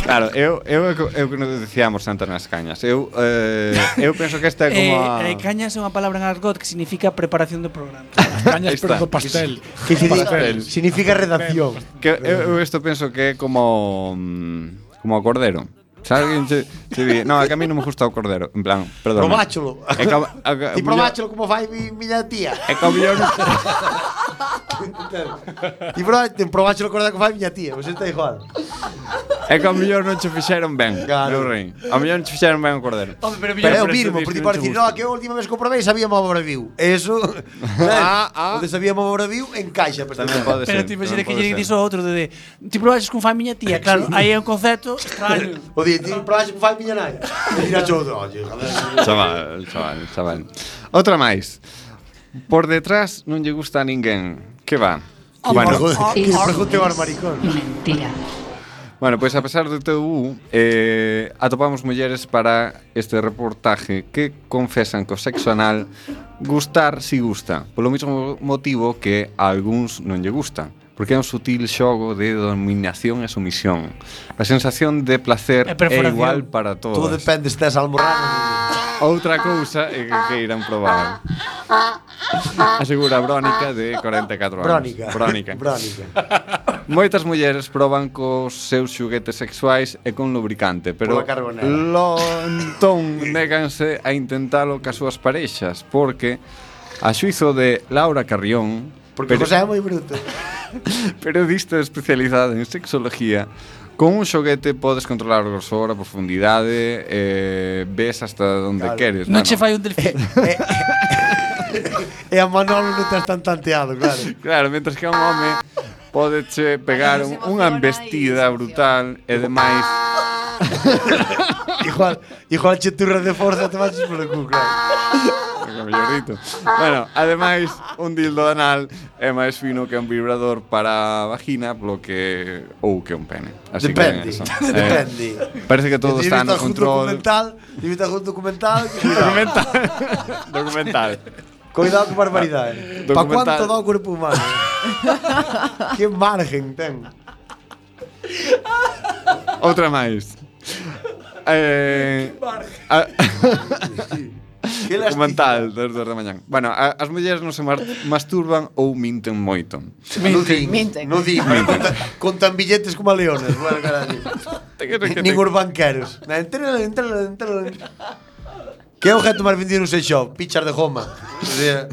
Speaker 3: Claro, eu eu eu que nos decíamos antes nas cañas. Eu eh, eu penso que esta é eh, como a...
Speaker 5: eh, eh, cañas é unha palabra en argot que significa preparación do programa.
Speaker 10: Cañas pero do pastel.
Speaker 4: Que se
Speaker 3: pastel.
Speaker 4: significa redacción.
Speaker 3: Que eu, eu isto penso que é como mm, como o cordero. Se alguén se, se di, no, é que a mí non me gusta o cordero En plan, perdón.
Speaker 4: Probácholo.
Speaker 3: É que, a, a, a,
Speaker 4: Ti probácholo como fai mi, miña tía.
Speaker 3: É que o millón
Speaker 4: Ti probáchelo o cordero como fai miña tía Você está igual
Speaker 3: É que o non che fixeron ben
Speaker 4: Claro.
Speaker 3: rei. O mellor non che fixeron ben o cordero.
Speaker 5: Home, pero,
Speaker 4: pero é o
Speaker 3: mismo
Speaker 4: Por ti para
Speaker 3: dicir,
Speaker 4: no, que a última vez que o probei Sabía mo braviu Eso.
Speaker 3: Ah, ah.
Speaker 4: Onde sabía mo braviu Encaixa
Speaker 3: Tamén pode ser.
Speaker 5: Pero ti imagina que lle dixo outro de, Ti probaches como fai miña tía Claro, aí é un concepto extraño.
Speaker 4: O Pitti. El próximo vai miña nai. Me dirá chou do ollo.
Speaker 3: Chaval, chaval, chaval. Outra máis. Por detrás non lle gusta a ninguén. Que va? Oh, bueno,
Speaker 4: que pregunte o maricón.
Speaker 12: Mentira.
Speaker 3: Bueno, pois pues a pesar do TU, eh, atopamos mulleres para este reportaje que confesan co sexo anal gustar si gusta, polo mesmo motivo que a algúns non lle gusta porque é un sutil xogo de dominación e sumisión. A sensación de placer é igual para todos.
Speaker 4: Tú dependes das almorranas. Ah.
Speaker 3: Outra cousa é que queiran probar. Asegura Brónica de 44 anos.
Speaker 4: Brónica.
Speaker 3: Brónica.
Speaker 4: Brónica.
Speaker 3: Moitas mulleres proban cos seus xuguetes sexuais e con lubricante, pero lontón neganse a intentalo cas súas parexas, porque a xuizo de Laura Carrión
Speaker 4: Porque
Speaker 3: pero...
Speaker 4: José é moi bruto
Speaker 3: periodista especializada en sexología, Con un xoguete podes controlar o grosor, a profundidade, eh, ves hasta onde
Speaker 4: claro.
Speaker 3: queres.
Speaker 5: Non che fai un delfín.
Speaker 4: Eh, eh, e a Manolo non estás tan tanteado, claro.
Speaker 3: Claro, mentras que a un home podeche pegar un, unha embestida brutal e demais.
Speaker 4: igual, igual che turras de forza te vas por o cu, claro
Speaker 3: no mellorito. bueno, ademais, un dildo anal é máis fino que un vibrador para vagina, polo que ou que un pene. Así
Speaker 4: Depende.
Speaker 3: Que, eso, eh, Depende. Parece que todo está no control.
Speaker 4: Documental, divita un documental.
Speaker 3: documental. documental.
Speaker 4: Cuidado con barbaridade. Ah,
Speaker 3: pa
Speaker 4: cuánto dá o corpo humano? que margen ten?
Speaker 3: Outra máis. Eh, a,
Speaker 4: que
Speaker 3: documental das dos da mañán. Bueno, a, as mulleres non se masturban ou minten moito.
Speaker 4: Minten.
Speaker 7: Minten.
Speaker 4: No di. Minten. Contan billetes como a leones. Bueno, carallo. Nin os banqueros. Na entrada, entrada, entrada. Que objeto máis vendido no sex shop? Pichar de goma. O sea,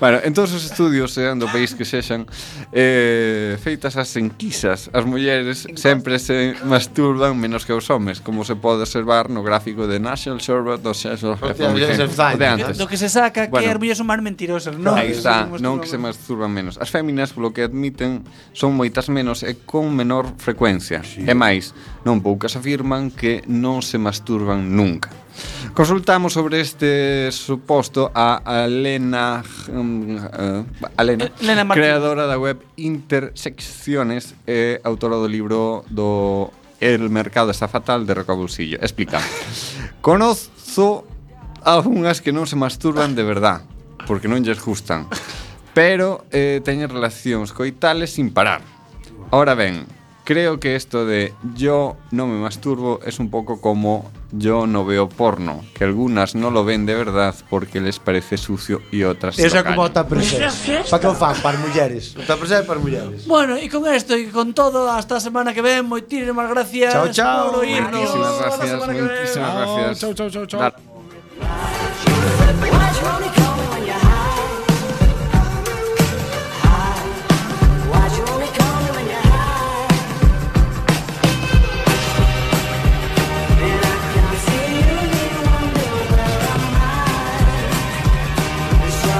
Speaker 3: Bueno, en todos os estudios, eh, sean do país que sexan, eh, feitas as enquisas, as mulleres sempre se masturban menos que os homes, como se pode observar no gráfico de National Survey do
Speaker 4: Sexual
Speaker 3: de antes.
Speaker 5: Do que se saca
Speaker 3: bueno,
Speaker 5: que as mulleres son máis mentirosas, non?
Speaker 3: Aí está, non que se masturban menos. As féminas, polo que admiten, son moitas menos e con menor frecuencia. Sí. E máis, non poucas afirman que non se masturban nunca. Consultamos sobre este suposto a mm, eh, eh, Elena, uh,
Speaker 5: Elena, Elena
Speaker 3: creadora da web Intersecciones e eh, autora do libro do El mercado está fatal de Recabulsillo. Explica. Conozo a unhas que non se masturban de verdad, porque non lles gustan, pero eh, teñen relacións coitales sin parar. Ora ben, Creo que esto de yo no me masturbo es un poco como yo no veo porno, que algunas no lo ven de verdad porque les parece sucio y otras
Speaker 4: Eso
Speaker 3: es
Speaker 4: como
Speaker 3: está
Speaker 4: presente. Para que o fan, para mulleres. Está presente para mulleres.
Speaker 5: Bueno, y con esto y con todo, hasta a semana que ven, moitísimas gracias.
Speaker 4: Chao, chao.
Speaker 5: Por oírnos.
Speaker 3: Muchísimas gracias, muchísimas gracias.
Speaker 6: Chao, chao, chao. chao.